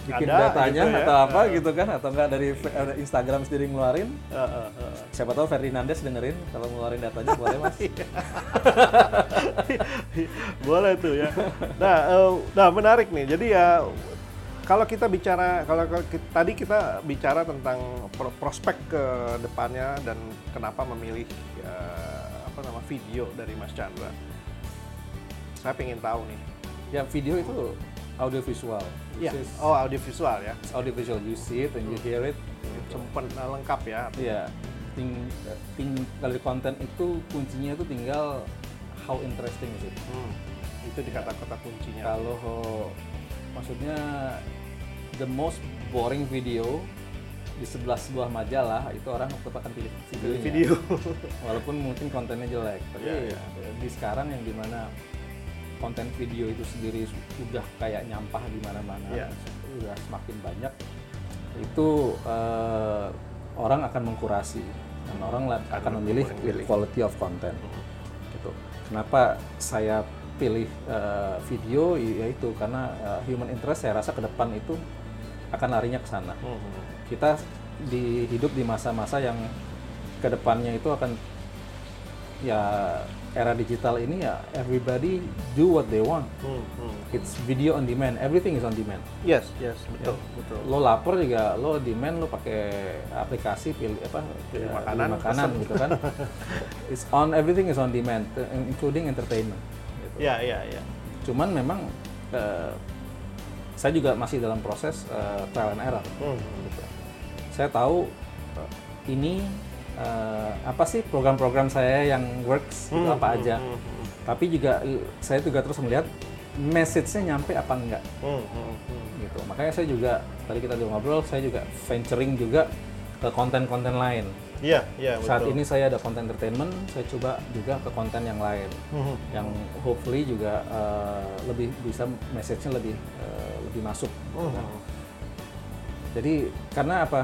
bikin Ada datanya gitu ya. atau apa Eh. gitu kan atau enggak dari eh, Instagram sendiri ngeluarin Eh, eh, eh. siapa tahu Ferdinandes dengerin kalau ngeluarin datanya boleh mas Iya. Boleh tuh ya. Nah, eh, nah menarik nih. Jadi ya kalau kita bicara kalau kalau tadi kita bicara tentang pro- prospek ke depannya dan kenapa memilih eh, apa nama video dari Mas Chandra. Saya pengen tahu nih. ya video itu audio visual Iya. Oh, audiovisual ya. audio visual you see it and you hear it Sempet eh, lengkap ya. Iya, ting, ting, dari konten itu kuncinya itu tinggal how interesting is it. Hmm. Itu di kata-kata kuncinya. Kalau maksudnya the most boring video di sebelah sebuah majalah itu orang tetap akan pilih videonya. video. Walaupun mungkin kontennya jelek, tapi Iya, iya. di sekarang yang di mana konten video itu sendiri sudah kayak nyampah di mana-mana, Iya. sudah semakin banyak, itu eh, orang akan mengkurasi dan orang akan memilih quality of content. Gitu. Kenapa saya pilih eh, video? Yaitu karena eh, human interest saya rasa ke depan itu akan larinya ke sana Hmm. kita di hidup di masa-masa yang ke depannya itu akan ya era digital ini ya everybody do what they want Hmm. Hmm. it's video on demand everything is on demand Yes, yes, betul, betul. lo lapar juga lo demand lo pakai aplikasi pilih apa Pilih ya, makanan, beli makanan gitu kan it's on everything is on demand t- including entertainment gitu. Iya, iya, iya. cuman memang eh, saya juga masih dalam proses eh, trial and error Hmm. gitu. Saya tahu uh, ini uh, apa sih program-program saya yang works itu Hmm, apa hmm, aja. hmm, hmm. Tapi juga uh, saya juga terus melihat message-nya nyampe apa enggak Hmm, hmm, hmm. gitu. Makanya saya juga tadi kita udah ngobrol, saya juga venturing juga ke konten-konten lain. Iya, iya, betul. Saat ini saya ada konten entertainment, saya coba juga ke konten yang lain Hmm, yang hopefully juga uh, lebih bisa message-nya lebih uh, lebih masuk. kan. hmm. Jadi karena apa?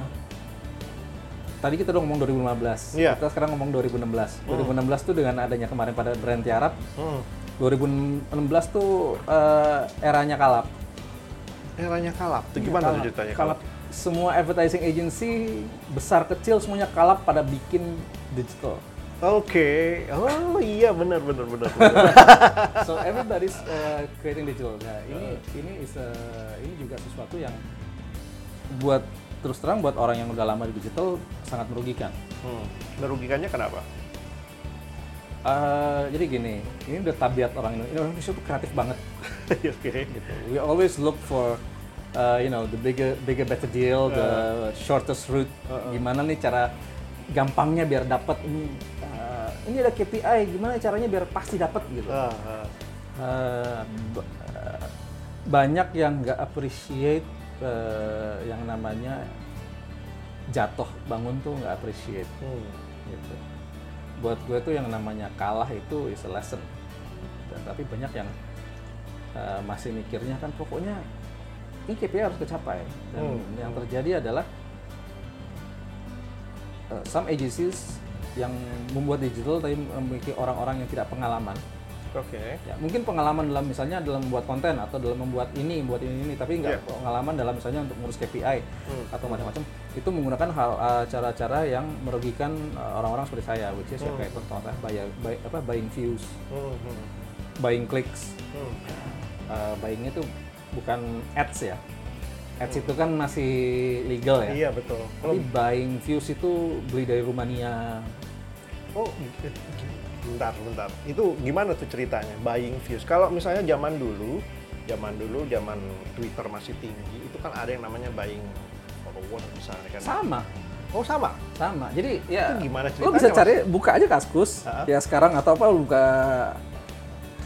Tadi kita udah ngomong 2015, Iya. kita sekarang ngomong 2016. 2016 tuh dengan adanya kemarin pada brand tiarap, Hmm. 2016 tuh eh, eranya kalap. Eranya kalap. Itu gimana tuh Kalap. ceritanya Kalap. Semua advertising agency besar kecil semuanya kalap pada bikin digital. Oke. Oh iya benar benar benar. so everybody's uh, creating digital. Nah, ini ini is a, ini juga sesuatu yang buat terus terang buat orang yang udah lama di digital sangat merugikan. hmm. Merugikannya kenapa? Eh, jadi gini, ini udah tabiat orang Indonesia. Indonesia tuh kreatif banget. Oke. gitu. We always look for uh, you know the bigger bigger better deal, the shortest route. Gimana nih cara gampangnya biar dapat ini uh, ini ada KPI, gimana caranya biar pasti dapat gitu. Uh, b- uh, banyak yang nggak appreciate uh, yang namanya jatuh bangun tuh nggak appreciate Hmm. gitu. Buat gue tuh yang namanya kalah itu is a lesson. Dan, tapi banyak yang uh, masih mikirnya kan pokoknya ini KPI harus kecapai. Dan Hmm. yang terjadi adalah uh, some agencies yang membuat digital tapi memiliki orang-orang yang tidak pengalaman. Oke. Ya, mungkin pengalaman dalam misalnya dalam membuat konten atau dalam membuat ini, membuat ini ini, tapi nggak Iya. pengalaman dalam misalnya untuk ngurus KPI Hmm. atau macam-macam. Itu menggunakan hal uh, cara-cara yang merugikan uh, orang-orang seperti saya, which is ya Hmm. kayak contohnya buy, buy, apa buying views, Hmm, hmm, buying clicks, hmm. uh, buyingnya itu bukan ads ya. Ads itu kan masih legal ya. Iya betul. Tapi buying views itu beli dari Rumania. Oh, bentar, bentar. Itu gimana tuh ceritanya? Buying views. Kalau misalnya zaman dulu, zaman dulu, zaman Twitter masih tinggi, itu kan ada yang namanya buying follower misalnya kan. Sama, Oh sama. sama. Jadi ya Itu gimana Lo bisa ceritanya, cari buka aja Kaskus Ha-ha. ya sekarang atau apa lo buka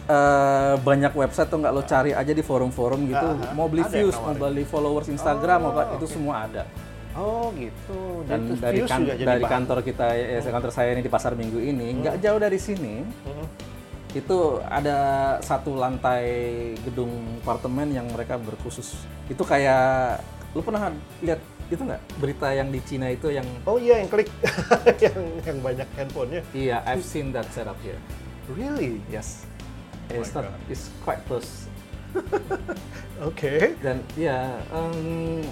eh, banyak website tuh nggak lo cari aja di forum-forum gitu. Ha-ha. Mau beli Ada views, mau beli followers Instagram, Oh, mau apa itu oke. semua ada. Oh gitu. Dan Jadi dari kan- juga jadi dari bahan. kantor kita ya, kantor saya ini di Pasar Minggu ini nggak jauh dari sini Hmm. itu ada satu lantai gedung apartemen yang mereka berkhusus itu kayak lu pernah lihat itu nggak berita yang di Cina itu yang Oh iya yang klik yang yang banyak handphonenya. iya I've seen that setup here Really? yes Oh it's not it's quite close Oke. dan ya em,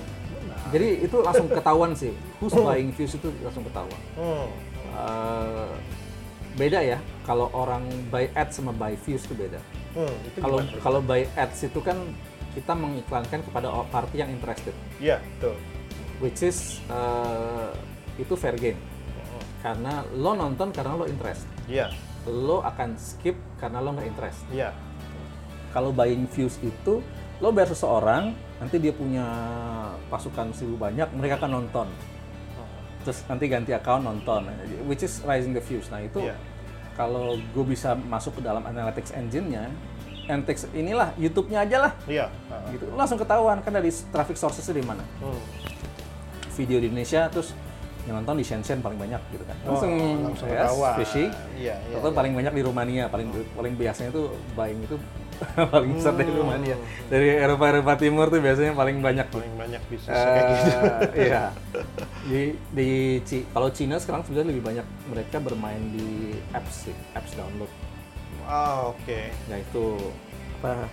jadi itu langsung ketahuan sih who's buying views itu langsung ketahuan Hmm. Eh, beda ya kalau orang buy ads sama buy views itu beda Hmm, kalau gimana? kalau buy ads itu kan kita mengiklankan kepada party yang interested Iya, betul. which is eh, itu fair game Hmm. karena lo nonton karena lo interest Iya, lo akan skip karena lo nggak interest iya. kalau buying views itu lo bayar seseorang nanti dia punya pasukan seribu banyak mereka akan nonton terus nanti ganti account nonton which is rising the views nah itu Iya. kalau gue bisa masuk ke dalam analytics engine-nya analytics inilah YouTube-nya aja lah Iya. gitu langsung ketahuan kan dari traffic sources-nya di mana Hmm. video di Indonesia terus yang nonton di Shenzhen paling banyak gitu kan langsung, Oh, langsung yes, ketahuan. fishing Iya, iya. atau paling banyak di Rumania paling paling biasanya tuh buying itu paling besar dari Hmm. Rumania dari Eropa Eropa Timur tuh biasanya paling banyak tuh paling banyak bisnis kayak gitu. Eh, iya di di kalau Cina sekarang sebenarnya lebih banyak mereka bermain di apps sih apps download Ah, oke. nah itu apa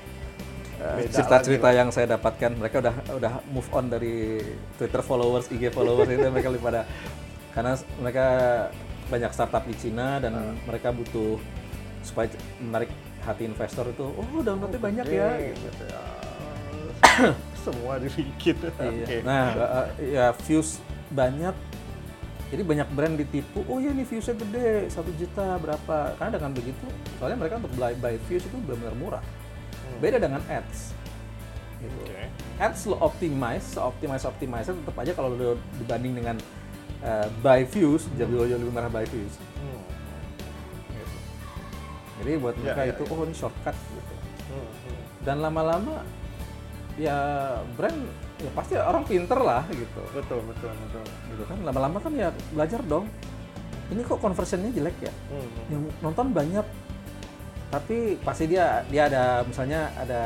eh, cerita-cerita yang saya dapatkan mereka udah udah move on dari Twitter followers IG followers itu mereka lebih pada karena mereka banyak startup di Cina dan Hmm. mereka butuh supaya menarik hati investor itu oh downloadnya banyak ya gitu. Semua dibikin. Oke. Iya. Nah, uh, ya views banyak. Jadi banyak brand ditipu. Oh ya nih viewsnya gede, satu juta berapa? Karena dengan begitu, soalnya mereka untuk buy, buy views itu benar-benar murah. Beda dengan ads. Gitu. Oke. Ads lo optimize, optimize optimize tetap aja kalau lo dibanding dengan uh, buy views, jadi lo jauh lebih murah buy views. Hmm. Jadi buat mereka ya, itu, ya. oh ini shortcut gitu. Hmm, hmm. Dan lama-lama ya brand ya pasti orang pinter lah gitu. Betul, betul, betul. gitu kan lama-lama kan ya belajar dong ini kok conversionnya jelek ya Hmm, hmm. yang nonton banyak tapi pasti dia dia ada misalnya ada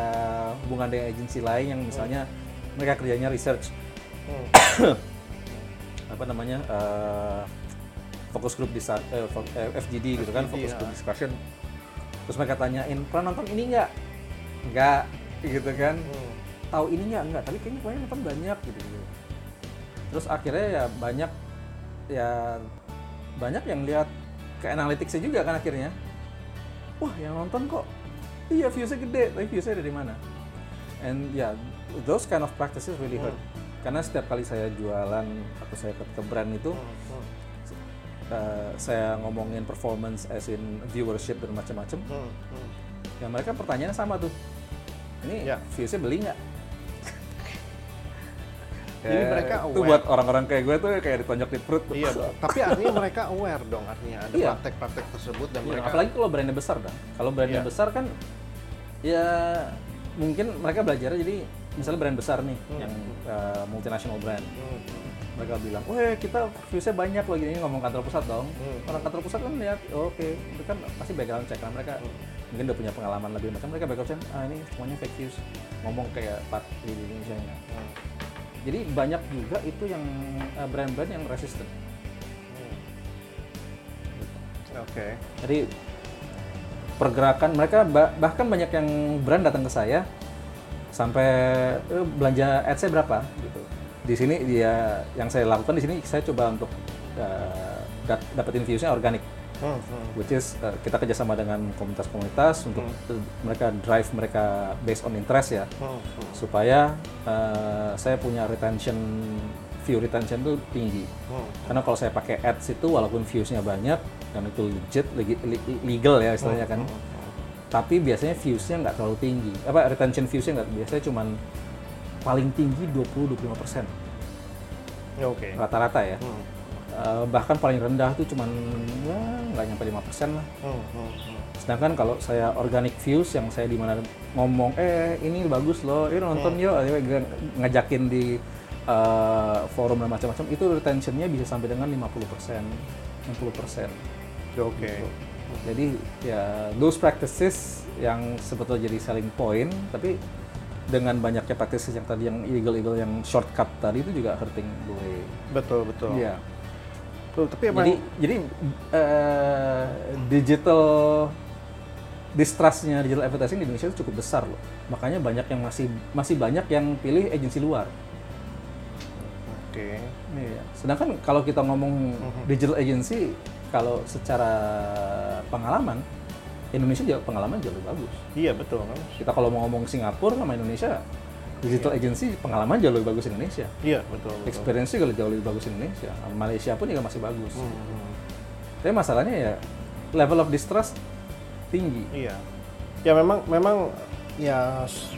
hubungan dengan agensi lain yang misalnya mereka kerjanya research Hmm. apa namanya eh, fokus group di eh, fo- eh, FGD gitu kan FGD, fokus group discussion terus mereka tanyain pernah nonton ini nggak? Nggak gitu kan. Hmm. tahu ini nggak? Nggak tapi kayaknya pokoknya nonton banyak gitu, gitu. Terus akhirnya ya banyak ya banyak yang lihat ke analyticsnya juga kan akhirnya. Wah yang nonton kok? Iya viewsnya gede. Tapi viewsnya dari mana? And ya those kind of practices really hurt. Karena setiap kali saya jualan atau saya ke, ke brand itu Hmm, hmm. Uh, saya ngomongin performance as in viewership dan macam-macam, Hmm, hmm. ya mereka pertanyaannya sama tuh. Ini Ya. viewsnya beli nggak? Jadi Ya, mereka itu aware. buat orang-orang kayak gue tuh kayak ditonjok di perut. Iya, tapi artinya mereka aware dong artinya ada Iya. praktek-praktek tersebut dan Iya, mereka apalagi kalau brandnya besar dah. Kalau brandnya Iya. besar kan ya mungkin mereka belajar jadi misalnya brand besar nih Hmm. yang uh, multinational brand. Hmm, Mereka bilang, "Weh, kita viewsnya banyak loh gini ngomong kantor pusat dong." Hmm. Orang kantor pusat kan lihat, oh, "Oke, itu kan pasti background check kan mereka Hmm. mungkin udah punya pengalaman lebih macam mereka background check, ah ini semuanya fake views." Ngomong kayak part di Indonesia nya. hmm, Jadi banyak juga itu yang uh, brand-brand yang resisten. hmm. Oke. Jadi pergerakan mereka bah- bahkan banyak yang brand datang ke saya sampai "Eh, belanja ads-nya berapa gitu. Di sini dia yang saya lakukan di sini saya coba untuk uh, dapetin views-nya organik. Hmm, hmm. which is uh, kita kerjasama dengan komunitas-komunitas untuk uh, mereka drive mereka based on interest ya. Hmm, hmm. supaya uh, saya punya retention view retention itu tinggi. Hmm. karena kalau saya pakai ads itu walaupun viewsnya banyak dan itu legit legal ya istilahnya kan tapi biasanya viewsnya nggak terlalu tinggi. Apa retention viewsnya nggak biasanya cuman paling tinggi 20-25 persen Oke. rata-rata ya Hmm, Eh, bahkan paling rendah tuh cuman ya nggak nyampe 5 persen lah hmm, hmm, hmm. sedangkan kalau saya organic views yang saya di mana ngomong eh ini bagus loh ini nonton yuk akhirnya gue ngajakin di eh, forum dan macam-macam itu retentionnya bisa sampai dengan 50 persen 60 persen Oke. jadi ya those practices yang sebetulnya jadi selling point tapi dengan banyaknya practices yang tadi yang illegal-illegal yang shortcut tadi itu juga hurting gue Betul, betul. Iya. Betul, tapi emang Jadi jadi eh, digital distrustnya digital advertising di Indonesia itu cukup besar loh. Makanya banyak yang masih masih banyak yang pilih agensi luar. Oke. Iya. Sedangkan kalau kita ngomong digital agency, kalau secara pengalaman Indonesia juga pengalaman jauh lebih bagus. Iya, betul? Kita kalau mau ngomong Singapura sama Indonesia, digital agency pengalaman jauh lebih bagus Indonesia. Iya, betul, betul. Experience juga jauh lebih bagus Indonesia. Malaysia pun juga masih bagus. Hmm, hmm. Tapi masalahnya ya level of distrust tinggi. Iya. Ya memang memang ya s-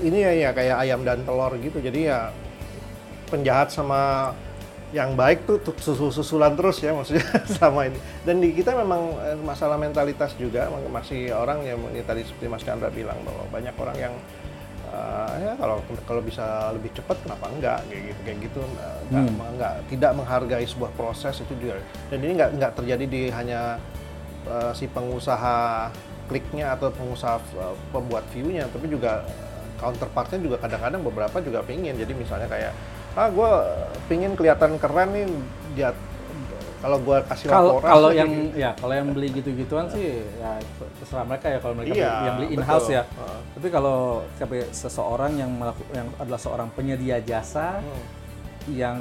ini ya, ya kayak ayam dan telur gitu. Jadi ya penjahat sama yang baik tuh, tuh susul susulan terus ya maksudnya sama ini. Dan di kita memang eh, masalah mentalitas juga masih orang yang ini tadi seperti Mas Chandra bilang bahwa banyak orang yang eh, ya kalau kalau bisa lebih cepat kenapa enggak? Kayak gitu kayak gitu eh, enggak, enggak tidak menghargai sebuah proses itu juga. Dan ini enggak enggak terjadi di hanya eh, si pengusaha kliknya atau pengusaha eh, pembuat view-nya tapi juga counterpartnya juga kadang-kadang beberapa juga pingin. Jadi misalnya kayak ah gue pingin kelihatan keren nih dia kalau gue kasih laporan kalau gitu. yang ya kalau yang beli gitu-gituan sih ya terserah mereka ya kalau mereka Iya, beli- yang beli in house betul. ya. Heeh. Tapi kalau sampai seseorang yang melaku, yang adalah seorang penyedia jasa Hmm. yang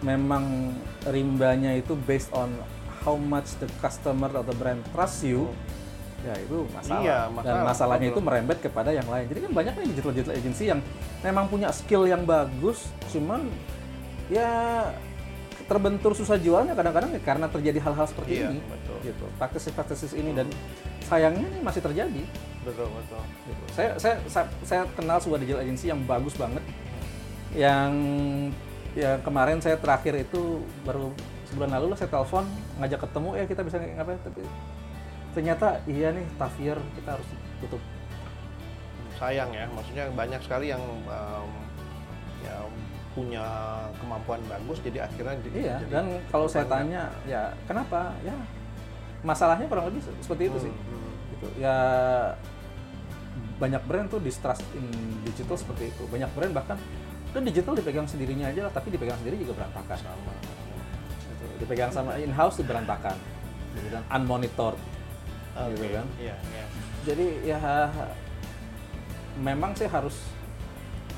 memang rimbanya itu based on how much the customer atau brand trust you. Ya itu masalah. Iya, Dan masalah, masalahnya betul. itu merembet kepada yang lain. Jadi kan banyak nih digital digital agency yang memang punya skill yang bagus, cuman ya terbentur susah jualnya kadang-kadang ya karena terjadi hal-hal seperti Iya, ini. betul. Gitu. Practices-practices ini dan sayangnya ini masih terjadi. betul betul Gitu. Saya, saya saya saya kenal sebuah digital agency yang bagus banget. Yang ya kemarin saya terakhir itu baru sebulan lalu lah saya telepon ngajak ketemu ya kita bisa ngapain tapi ternyata iya nih tough year kita harus tutup. sayang ya maksudnya banyak sekali yang em, ya punya kemampuan bagus jadi akhirnya Iya, jadi dan kalau saya korbannya. tanya ya kenapa? Ya masalahnya kurang lebih se- seperti itu sih. Hmm, hmm. Gitu. Ya banyak brand tuh distrust in digital seperti itu. Banyak brand bahkan dan digital dipegang sendirinya aja lah, tapi dipegang sendiri juga berantakan. sama Gitu. Dipegang sama in house berantakan. Gitu, dan unmonitored. Gitu Oke, kan. iya iya Jadi ya memang sih harus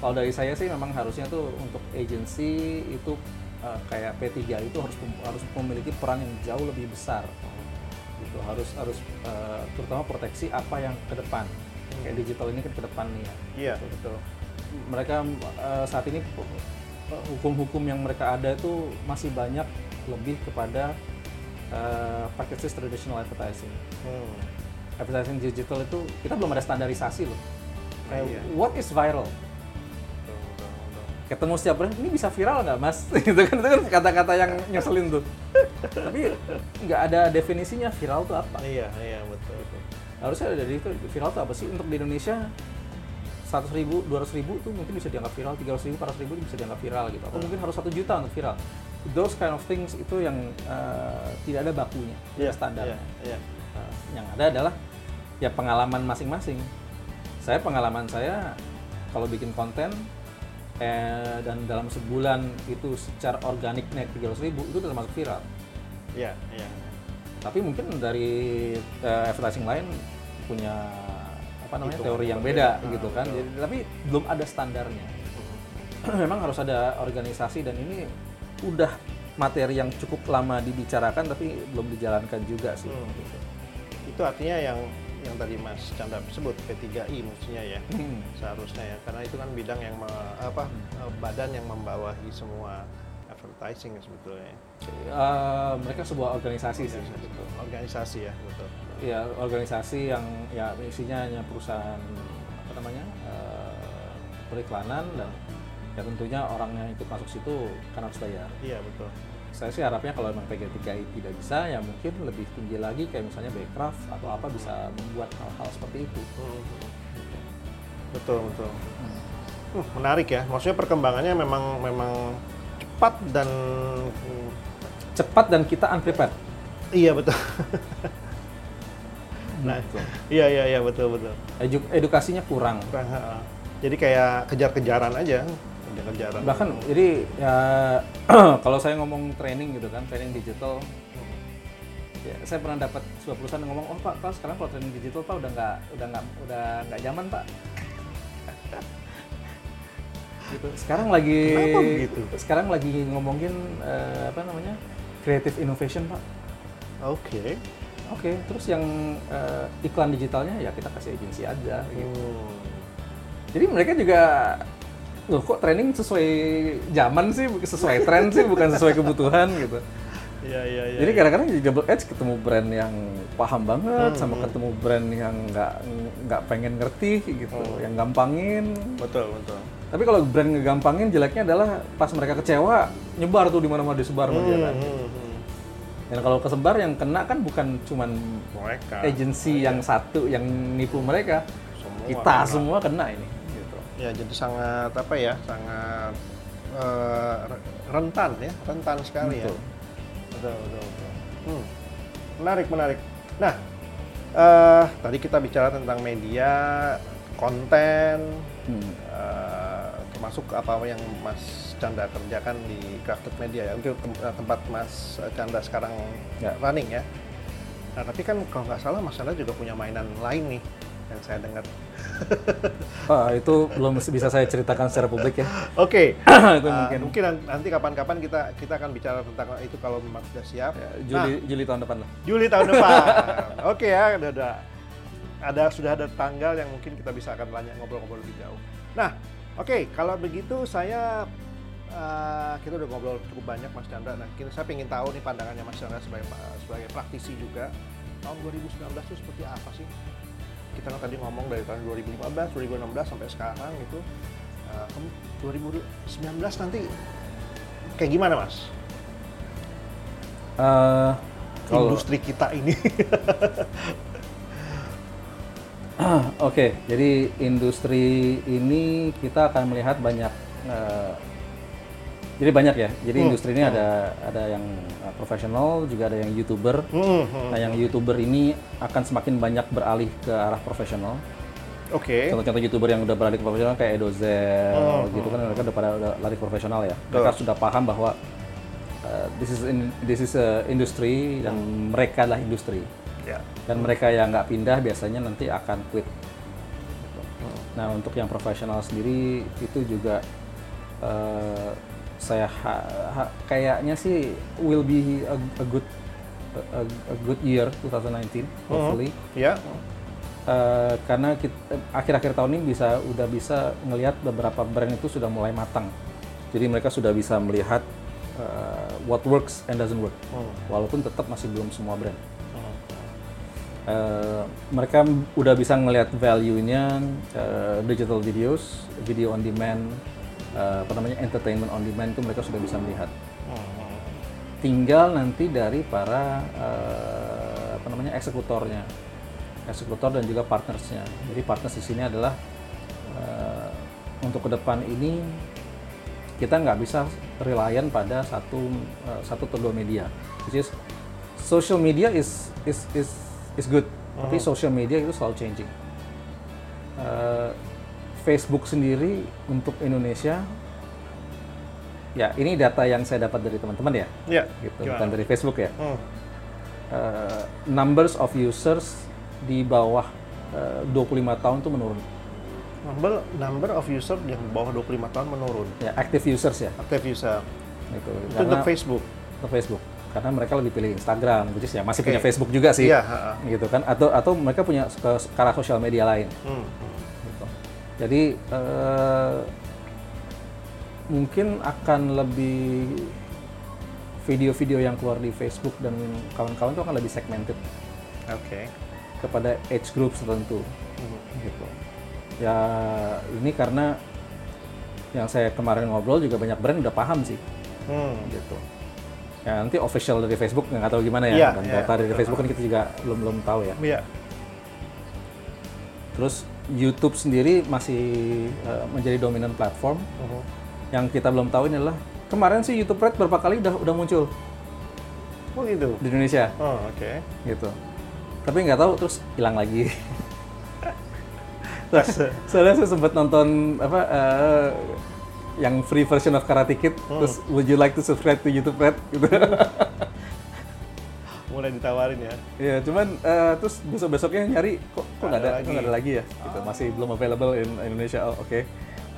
kalau dari saya sih memang harusnya tuh untuk agency itu uh, kayak P3 itu harus harus memiliki peran yang jauh lebih besar. Gitu harus harus uh, terutama proteksi apa yang ke depan. Kayak digital ini kan ke depan nih ya. iya betul Mereka uh, saat ini hukum-hukum yang mereka ada itu masih banyak lebih kepada uh, practices traditional advertising. Hmm. Advertising digital itu kita belum ada standarisasi loh. Kayak, Iya. What is viral? Betul, betul, betul. ketemu setiap brand ini bisa viral nggak mas gitu kan itu kan kata-kata yang nyeselin tuh tapi nggak ada definisinya viral tuh apa Iya, iya betul. harusnya ada dari itu viral tuh apa sih untuk di Indonesia 100 ribu, 200 ribu tuh mungkin bisa dianggap viral, 300 ribu, 400 ribu bisa dianggap viral gitu atau mungkin harus satu juta untuk viral those kind of things itu yang eh, tidak ada bakunya, tidak ada standarnya Iya, iya. Nah, yang ada adalah ya pengalaman masing-masing. Saya pengalaman saya kalau bikin konten eh, dan dalam sebulan itu secara organik naik 300 ribu itu termasuk viral. Iya, iya. Tapi mungkin dari eh, advertising lain punya apa namanya Hitungan teori yang beda, gitu Ah, kan. betul. Jadi, tapi belum ada standarnya. Memang harus ada organisasi dan ini udah materi yang cukup lama dibicarakan tapi belum dijalankan juga sih. Hmm. gitu. Itu artinya yang yang tadi Mas Chandra sebut P3I mestinya ya. Hmm. Seharusnya ya, karena itu kan bidang yang me- apa eh, badan yang membawahi semua advertising ya sebetulnya. Eh, mereka sebuah organisasi sih. gitu. Organisasi ya, betul. Ya organisasi yang ya isinya hanya perusahaan apa namanya eh, periklanan dan ya tentunya orang yang ikut masuk situ kan harus bayar. Iya, betul. Saya sih harapnya kalau memang PG3I tidak bisa ya mungkin lebih tinggi lagi kayak misalnya Backcraft atau apa bisa membuat hal-hal seperti itu. Betul, betul. Hmm, menarik ya. Maksudnya perkembangannya memang memang cepat dan hmm, Cepat dan kita unprepared. iya betul. nah, Gitu. iya iya iya betul betul. Edu- edukasinya kurang. Kurang, ha, ha. Jadi kayak kejar-kejaran aja, kejar-kejaran. Bahkan jadi ya kalau saya ngomong training gitu kan, training digital ya, saya pernah dapat sebuah perusahaan yang ngomong, oh pak, pak sekarang kalau training digital pak udah nggak udah nggak udah nggak zaman pak. gitu. Sekarang lagi begitu? sekarang lagi ngomongin eh, apa namanya creative innovation pak. Oke. Oke, terus yang eh, iklan digitalnya ya kita kasih agensi aja. Gitu. Hmm. Jadi mereka juga loh kok training sesuai zaman sih, sesuai tren sih, bukan sesuai kebutuhan gitu. Iya iya iya. Jadi kadang-kadang di double edge ketemu brand yang paham banget, Hmm, sama hmm. ketemu brand yang nggak nggak pengen ngerti gitu, yang gampangin. betul betul. Tapi kalau brand ngegampangin jeleknya adalah pas mereka kecewa nyebar tuh di mana-mana disebar dia kan. Hmm, hmm, hmm. Dan kalau kesebar yang kena kan bukan cuman Mereka. agensi yang satu yang nipu mereka, Semua kita kena. semua kena ini. Ya jadi sangat apa ya, sangat re- rentan ya, rentan sekali Betul. ya. Betul betul betul. Hmm. Menarik menarik. Nah, eh tadi kita bicara tentang media, konten, Hmm. eh, termasuk apa yang Mas Chandra kerjakan di Crafted Media ya, untuk tem- tempat Mas Chandra sekarang Ya. running ya. Nah, tapi kan kalau nggak salah Mas Chandra juga punya mainan lain nih yang saya dengar. Ah, itu belum bisa saya ceritakan secara publik ya. Oke, itu Uh, mungkin mungkin nan- nanti kapan-kapan kita kita akan bicara tentang itu kalau memang sudah siap. ya, Nah, Juli Juli tahun depan lah. Juli tahun depan. Oke ya, udah, udah ada sudah ada tanggal yang mungkin kita bisa akan banyak ngobrol-ngobrol lebih jauh. Nah, oke kalau begitu saya uh, kita udah ngobrol cukup banyak Mas Chandra. Nah, kita, saya ingin tahu nih pandangannya Mas Chandra sebagai sebagai praktisi juga. Tahun 2019 itu seperti apa sih? Kita kan tadi ngomong dari tahun 2015, 2016 sampai sekarang itu. Uh, kamu 2019 nanti kayak gimana Mas? Eh, kalau Industri kita ini. Oke, jadi industri ini kita akan melihat banyak. eh, jadi banyak ya. Jadi Hmm. industri ini ada ada yang eh, profesional, juga ada yang youtuber. Hmm, hmm. Nah, yang youtuber ini akan semakin banyak beralih ke arah profesional. Oke. Contoh-contoh youtuber yang udah beralih ke profesional kayak Edozel, Oh, gitu kan mereka udah pada udah lari ke profesional ya. Mereka sudah paham bahwa uh, this is in, this is a industry dan mereka adalah industri. Ya. Dan mereka yang nggak pindah biasanya nanti akan quit. Nah untuk yang profesional sendiri itu juga uh, saya ha- ha- kayaknya sih will be a, a good a, a- good year 2019 hopefully. Ya. Eh, karena kita- akhir-akhir tahun ini bisa udah bisa ngelihat beberapa brand itu sudah mulai matang Jadi mereka sudah bisa melihat uh, what works and doesn't work. Hmm. Walaupun tetap masih belum semua brand. Uh, mereka udah bisa ngelihat value-nya uh, digital videos, video on demand, uh, apa namanya entertainment on demand itu mereka sudah bisa melihat. Hmm. Tinggal nanti dari para uh, apa namanya eksekutornya, eksekutor dan juga partnersnya. Jadi partners di sini adalah uh, untuk ke depan ini kita nggak bisa reliant pada satu uh, satu atau dua media, which is social media is is is is good, tapi social media itu selalu changing. Uh, Facebook sendiri untuk Indonesia, ya ini data yang saya dapat dari teman-teman ya, Ya. gitu, Gimana? bukan dari Facebook ya. Hmm. Uh, numbers of users di bawah uh, 25 tahun itu menurun. Number, number of user yang bawah 25 tahun menurun. Ya, active users ya, Active user. gitu. Itu untuk Facebook. untuk Facebook karena mereka lebih pilih Instagram which is ya masih Oke. punya Facebook juga sih Iya, ha-ha. gitu kan atau atau mereka punya ke skala sosial media lain Hmm. gitu. Jadi eh, mungkin akan lebih video-video yang keluar di Facebook dan kawan-kawan itu akan lebih segmented Oke. kepada age group tertentu Hmm. gitu ya ini karena yang saya kemarin ngobrol juga banyak brand udah paham sih Hmm. gitu. Ya nanti official dari Facebook nggak tahu gimana ya. Iya, Dan iya. data dari Facebook kan kita juga belum belum tahu ya. Iya. Terus YouTube sendiri masih eh, menjadi dominan platform. Mhm. Yang kita belum tahu ini adalah kemarin sih YouTube Red berapa kali udah udah muncul Oh gitu. di Indonesia Oh, oke. gitu. Tapi nggak tahu terus hilang lagi. Soalnya saya sempat nonton apa eh, yang free version of Karate Kid, Hmm. terus would you like to subscribe to YouTube Red gitu. Mulai ditawarin ya. Iya, cuman eh, terus besok-besoknya nyari kok kok nggak ada, Ada kok ada lagi ya? Gitu, masih belum available in Indonesia. Oh, Oke.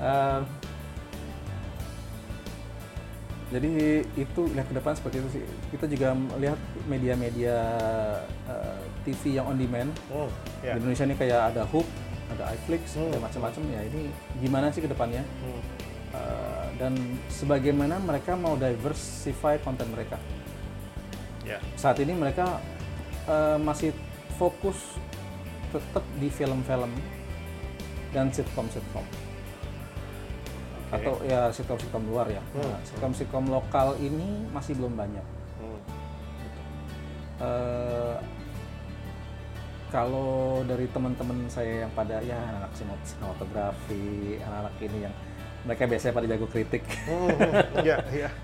Eh, jadi itu lihat ke depan seperti itu sih. Kita juga melihat media-media eh, TV yang on demand Hmm. Ya. di Indonesia ini kayak ada Hook, ada iFlix, ada Hmm. macam-macam ya. Ini gimana sih ke depannya? Hmm. Eh, dan sebagaimana mereka mau diversify konten mereka. Ya. saat ini mereka eh, masih fokus tetap di film-film dan sitcom-sitcom Oke. atau ya sitcom-sitcom luar ya. Hmm. Nah, sitcom-sitcom lokal ini masih belum banyak. Hmm. Eh, kalau dari teman-teman saya yang pada ya anak sinematografi, anak-anak ini yang mereka biasanya pada jago kritik. Hmm. Iya, iya.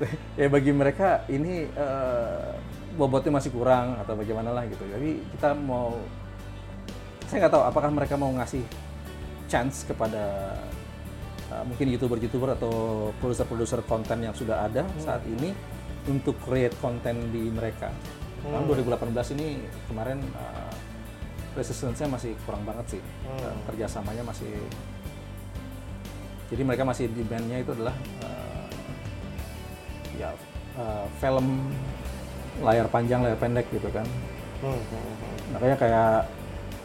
ya bagi mereka ini eh, bobotnya masih kurang atau bagaimana lah gitu. Jadi kita mau, saya nggak tahu apakah mereka mau ngasih chance kepada eh, mungkin youtuber-youtuber atau produser-produser konten yang sudah ada saat ini untuk create konten di mereka. Tahun 2018 ini kemarin eh, resistance-nya masih kurang banget sih. Hmm. Kerjasamanya masih jadi mereka masih demand-nya itu adalah eh, ya eh, film layar panjang layar pendek gitu kan Hmm. Hmm. Hmm. makanya kayak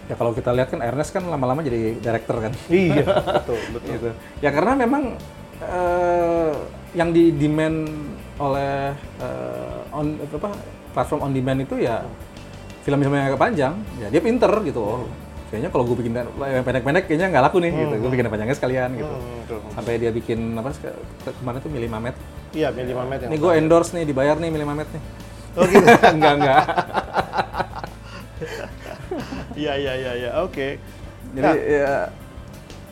ya kalau kita lihat kan Ernest kan lama-lama jadi director kan Iya, betul, betul. gitu ya karena memang eh, yang di demand oleh eh, on apa platform on demand itu ya film-film yang agak panjang ya dia pinter gitu oh, kayaknya kalau gue bikin yang pendek-pendek kayaknya nggak laku nih gitu gue bikin yang panjangnya sekalian gitu Hmm, betul. sampai dia bikin apa sih, ke- kemarin tuh Mili Mamet Iya, Milli Mamet yang ini gue endorse nih dibayar nih Mili Mamet nih Oh gitu. enggak enggak Iya, iya, iya, iya. Oke. jadi ya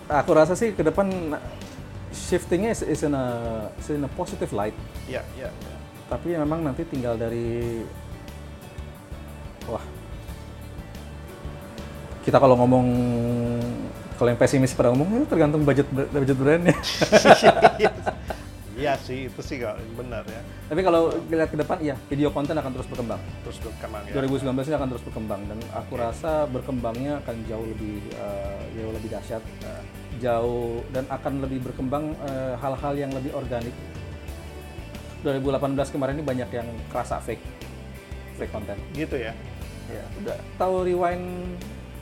aku rasa sih ke depan shiftingnya is, is in a is in a positive light Iya, iya. iya. tapi memang nanti tinggal dari wah kita kalau ngomong kalau yang pesimis pada ngomong itu tergantung budget budget brandnya Iya sih, itu sih nggak benar ya. tapi kalau lihat ke depan iya video konten akan terus berkembang Terus berkembang ya. 2019 ini akan terus berkembang dan aku rasa berkembangnya akan jauh lebih eh, jauh lebih dahsyat eh, jauh dan akan lebih berkembang eh, hal-hal yang lebih organik 2018 kemarin ini banyak yang kerasa fake fake konten Gitu ya. ya udah tahu rewind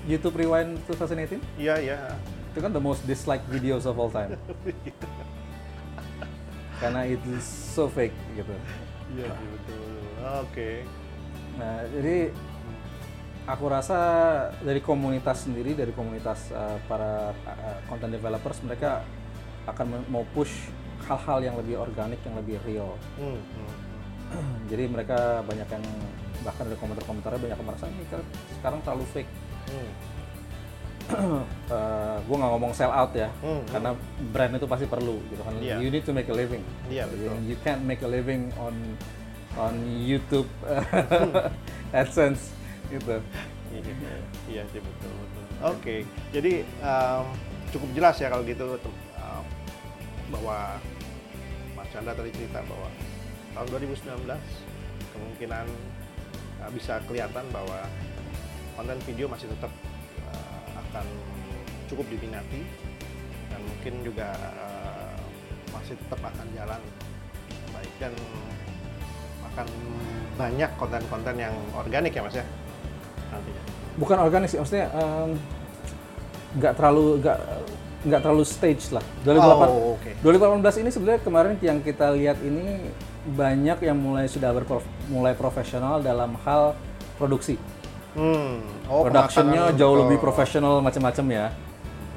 YouTube rewind 2018 Iya, iya. itu kan the most disliked videos of all time karena itu so fake gitu. Iya sih betul. Oke. Nah, jadi aku rasa dari komunitas sendiri, dari komunitas uh, para uh, content developers, mereka akan mau push hal-hal yang lebih organik, yang lebih real. Hmm, hmm. jadi mereka banyak yang bahkan dari komentar-komentarnya banyak yang merasa ini sekarang terlalu fake. Hmm. Uh, gue nggak ngomong sell out ya, Hmm, karena brand itu pasti perlu gitu kan. Iya. You need to make a living. Iya, betul. You can't make a living on on YouTube uh, AdSense gitu. Iya, iya sih betul betul. Oke, jadi em, cukup jelas ya kalau gitu em, bahwa Mas Chandra tadi cerita bahwa tahun 2019 kemungkinan eh, bisa kelihatan bahwa konten video masih tetap eh, akan cukup diminati dan mungkin juga eh, masih tetap akan jalan baik dan akan banyak konten-konten yang organik ya mas ya nantinya. Bukan organik sih, maksudnya nggak terlalu nggak nggak terlalu stage lah. 2008 Oh, oke. 2018 ini sebenarnya kemarin yang kita lihat ini banyak yang mulai sudah berprof, mulai profesional dalam hal produksi. Hmm. Oh, Productionnya jauh betul. lebih profesional macam-macam ya,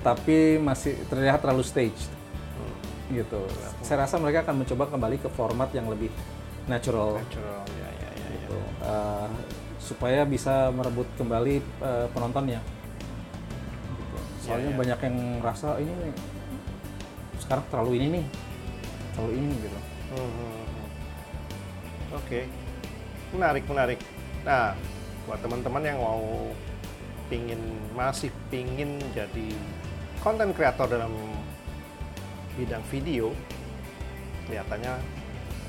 tapi masih terlihat terlalu staged Hmm. gitu. Saya rasa mereka akan mencoba kembali ke format yang lebih natural, Natural, ya, ya, ya, ya. gitu. Uh, supaya bisa merebut kembali uh, penontonnya. Gitu. Soalnya ya. banyak yang merasa ini nih, sekarang terlalu ini nih, terlalu ini gitu. Hmm, hmm, hmm. Oke, menarik, menarik. Nah, buat teman-teman yang mau pingin masih pingin jadi konten kreator dalam bidang video, kelihatannya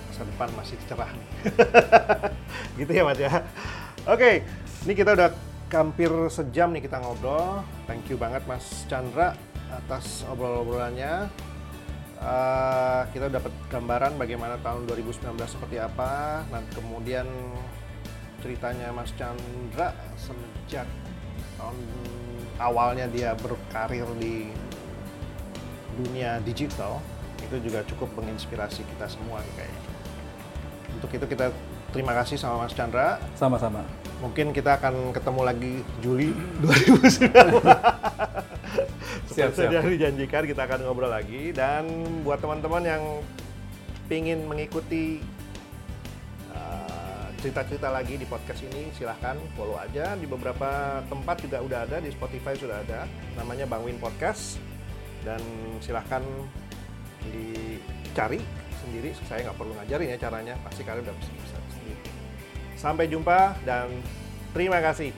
masa depan masih cerah nih. gitu ya Mas ya. Oke, ini kita udah hampir sejam nih kita ngobrol. Thank you banget Mas Chandra atas obrol-obrolannya. Eh, kita dapat gambaran bagaimana tahun 2019 seperti apa. Nah, kemudian ceritanya Mas Chandra sejak tahun awalnya dia berkarir di dunia digital itu juga cukup menginspirasi kita semua nih kayaknya. Untuk itu kita terima kasih sama Mas Chandra. Sama-sama. Mungkin kita akan ketemu lagi Juli 2019. Siap, Seperti yang dijanjikan kita akan ngobrol lagi dan buat teman-teman yang ingin mengikuti cerita-cerita lagi di podcast ini silahkan follow aja. Di beberapa tempat juga udah ada di Spotify sudah ada. Namanya Bang Win Podcast. Dan silahkan dicari sendiri. Saya nggak perlu ngajarin ya caranya. Pasti kalian udah bisa bisa sendiri. Sampai jumpa dan terima kasih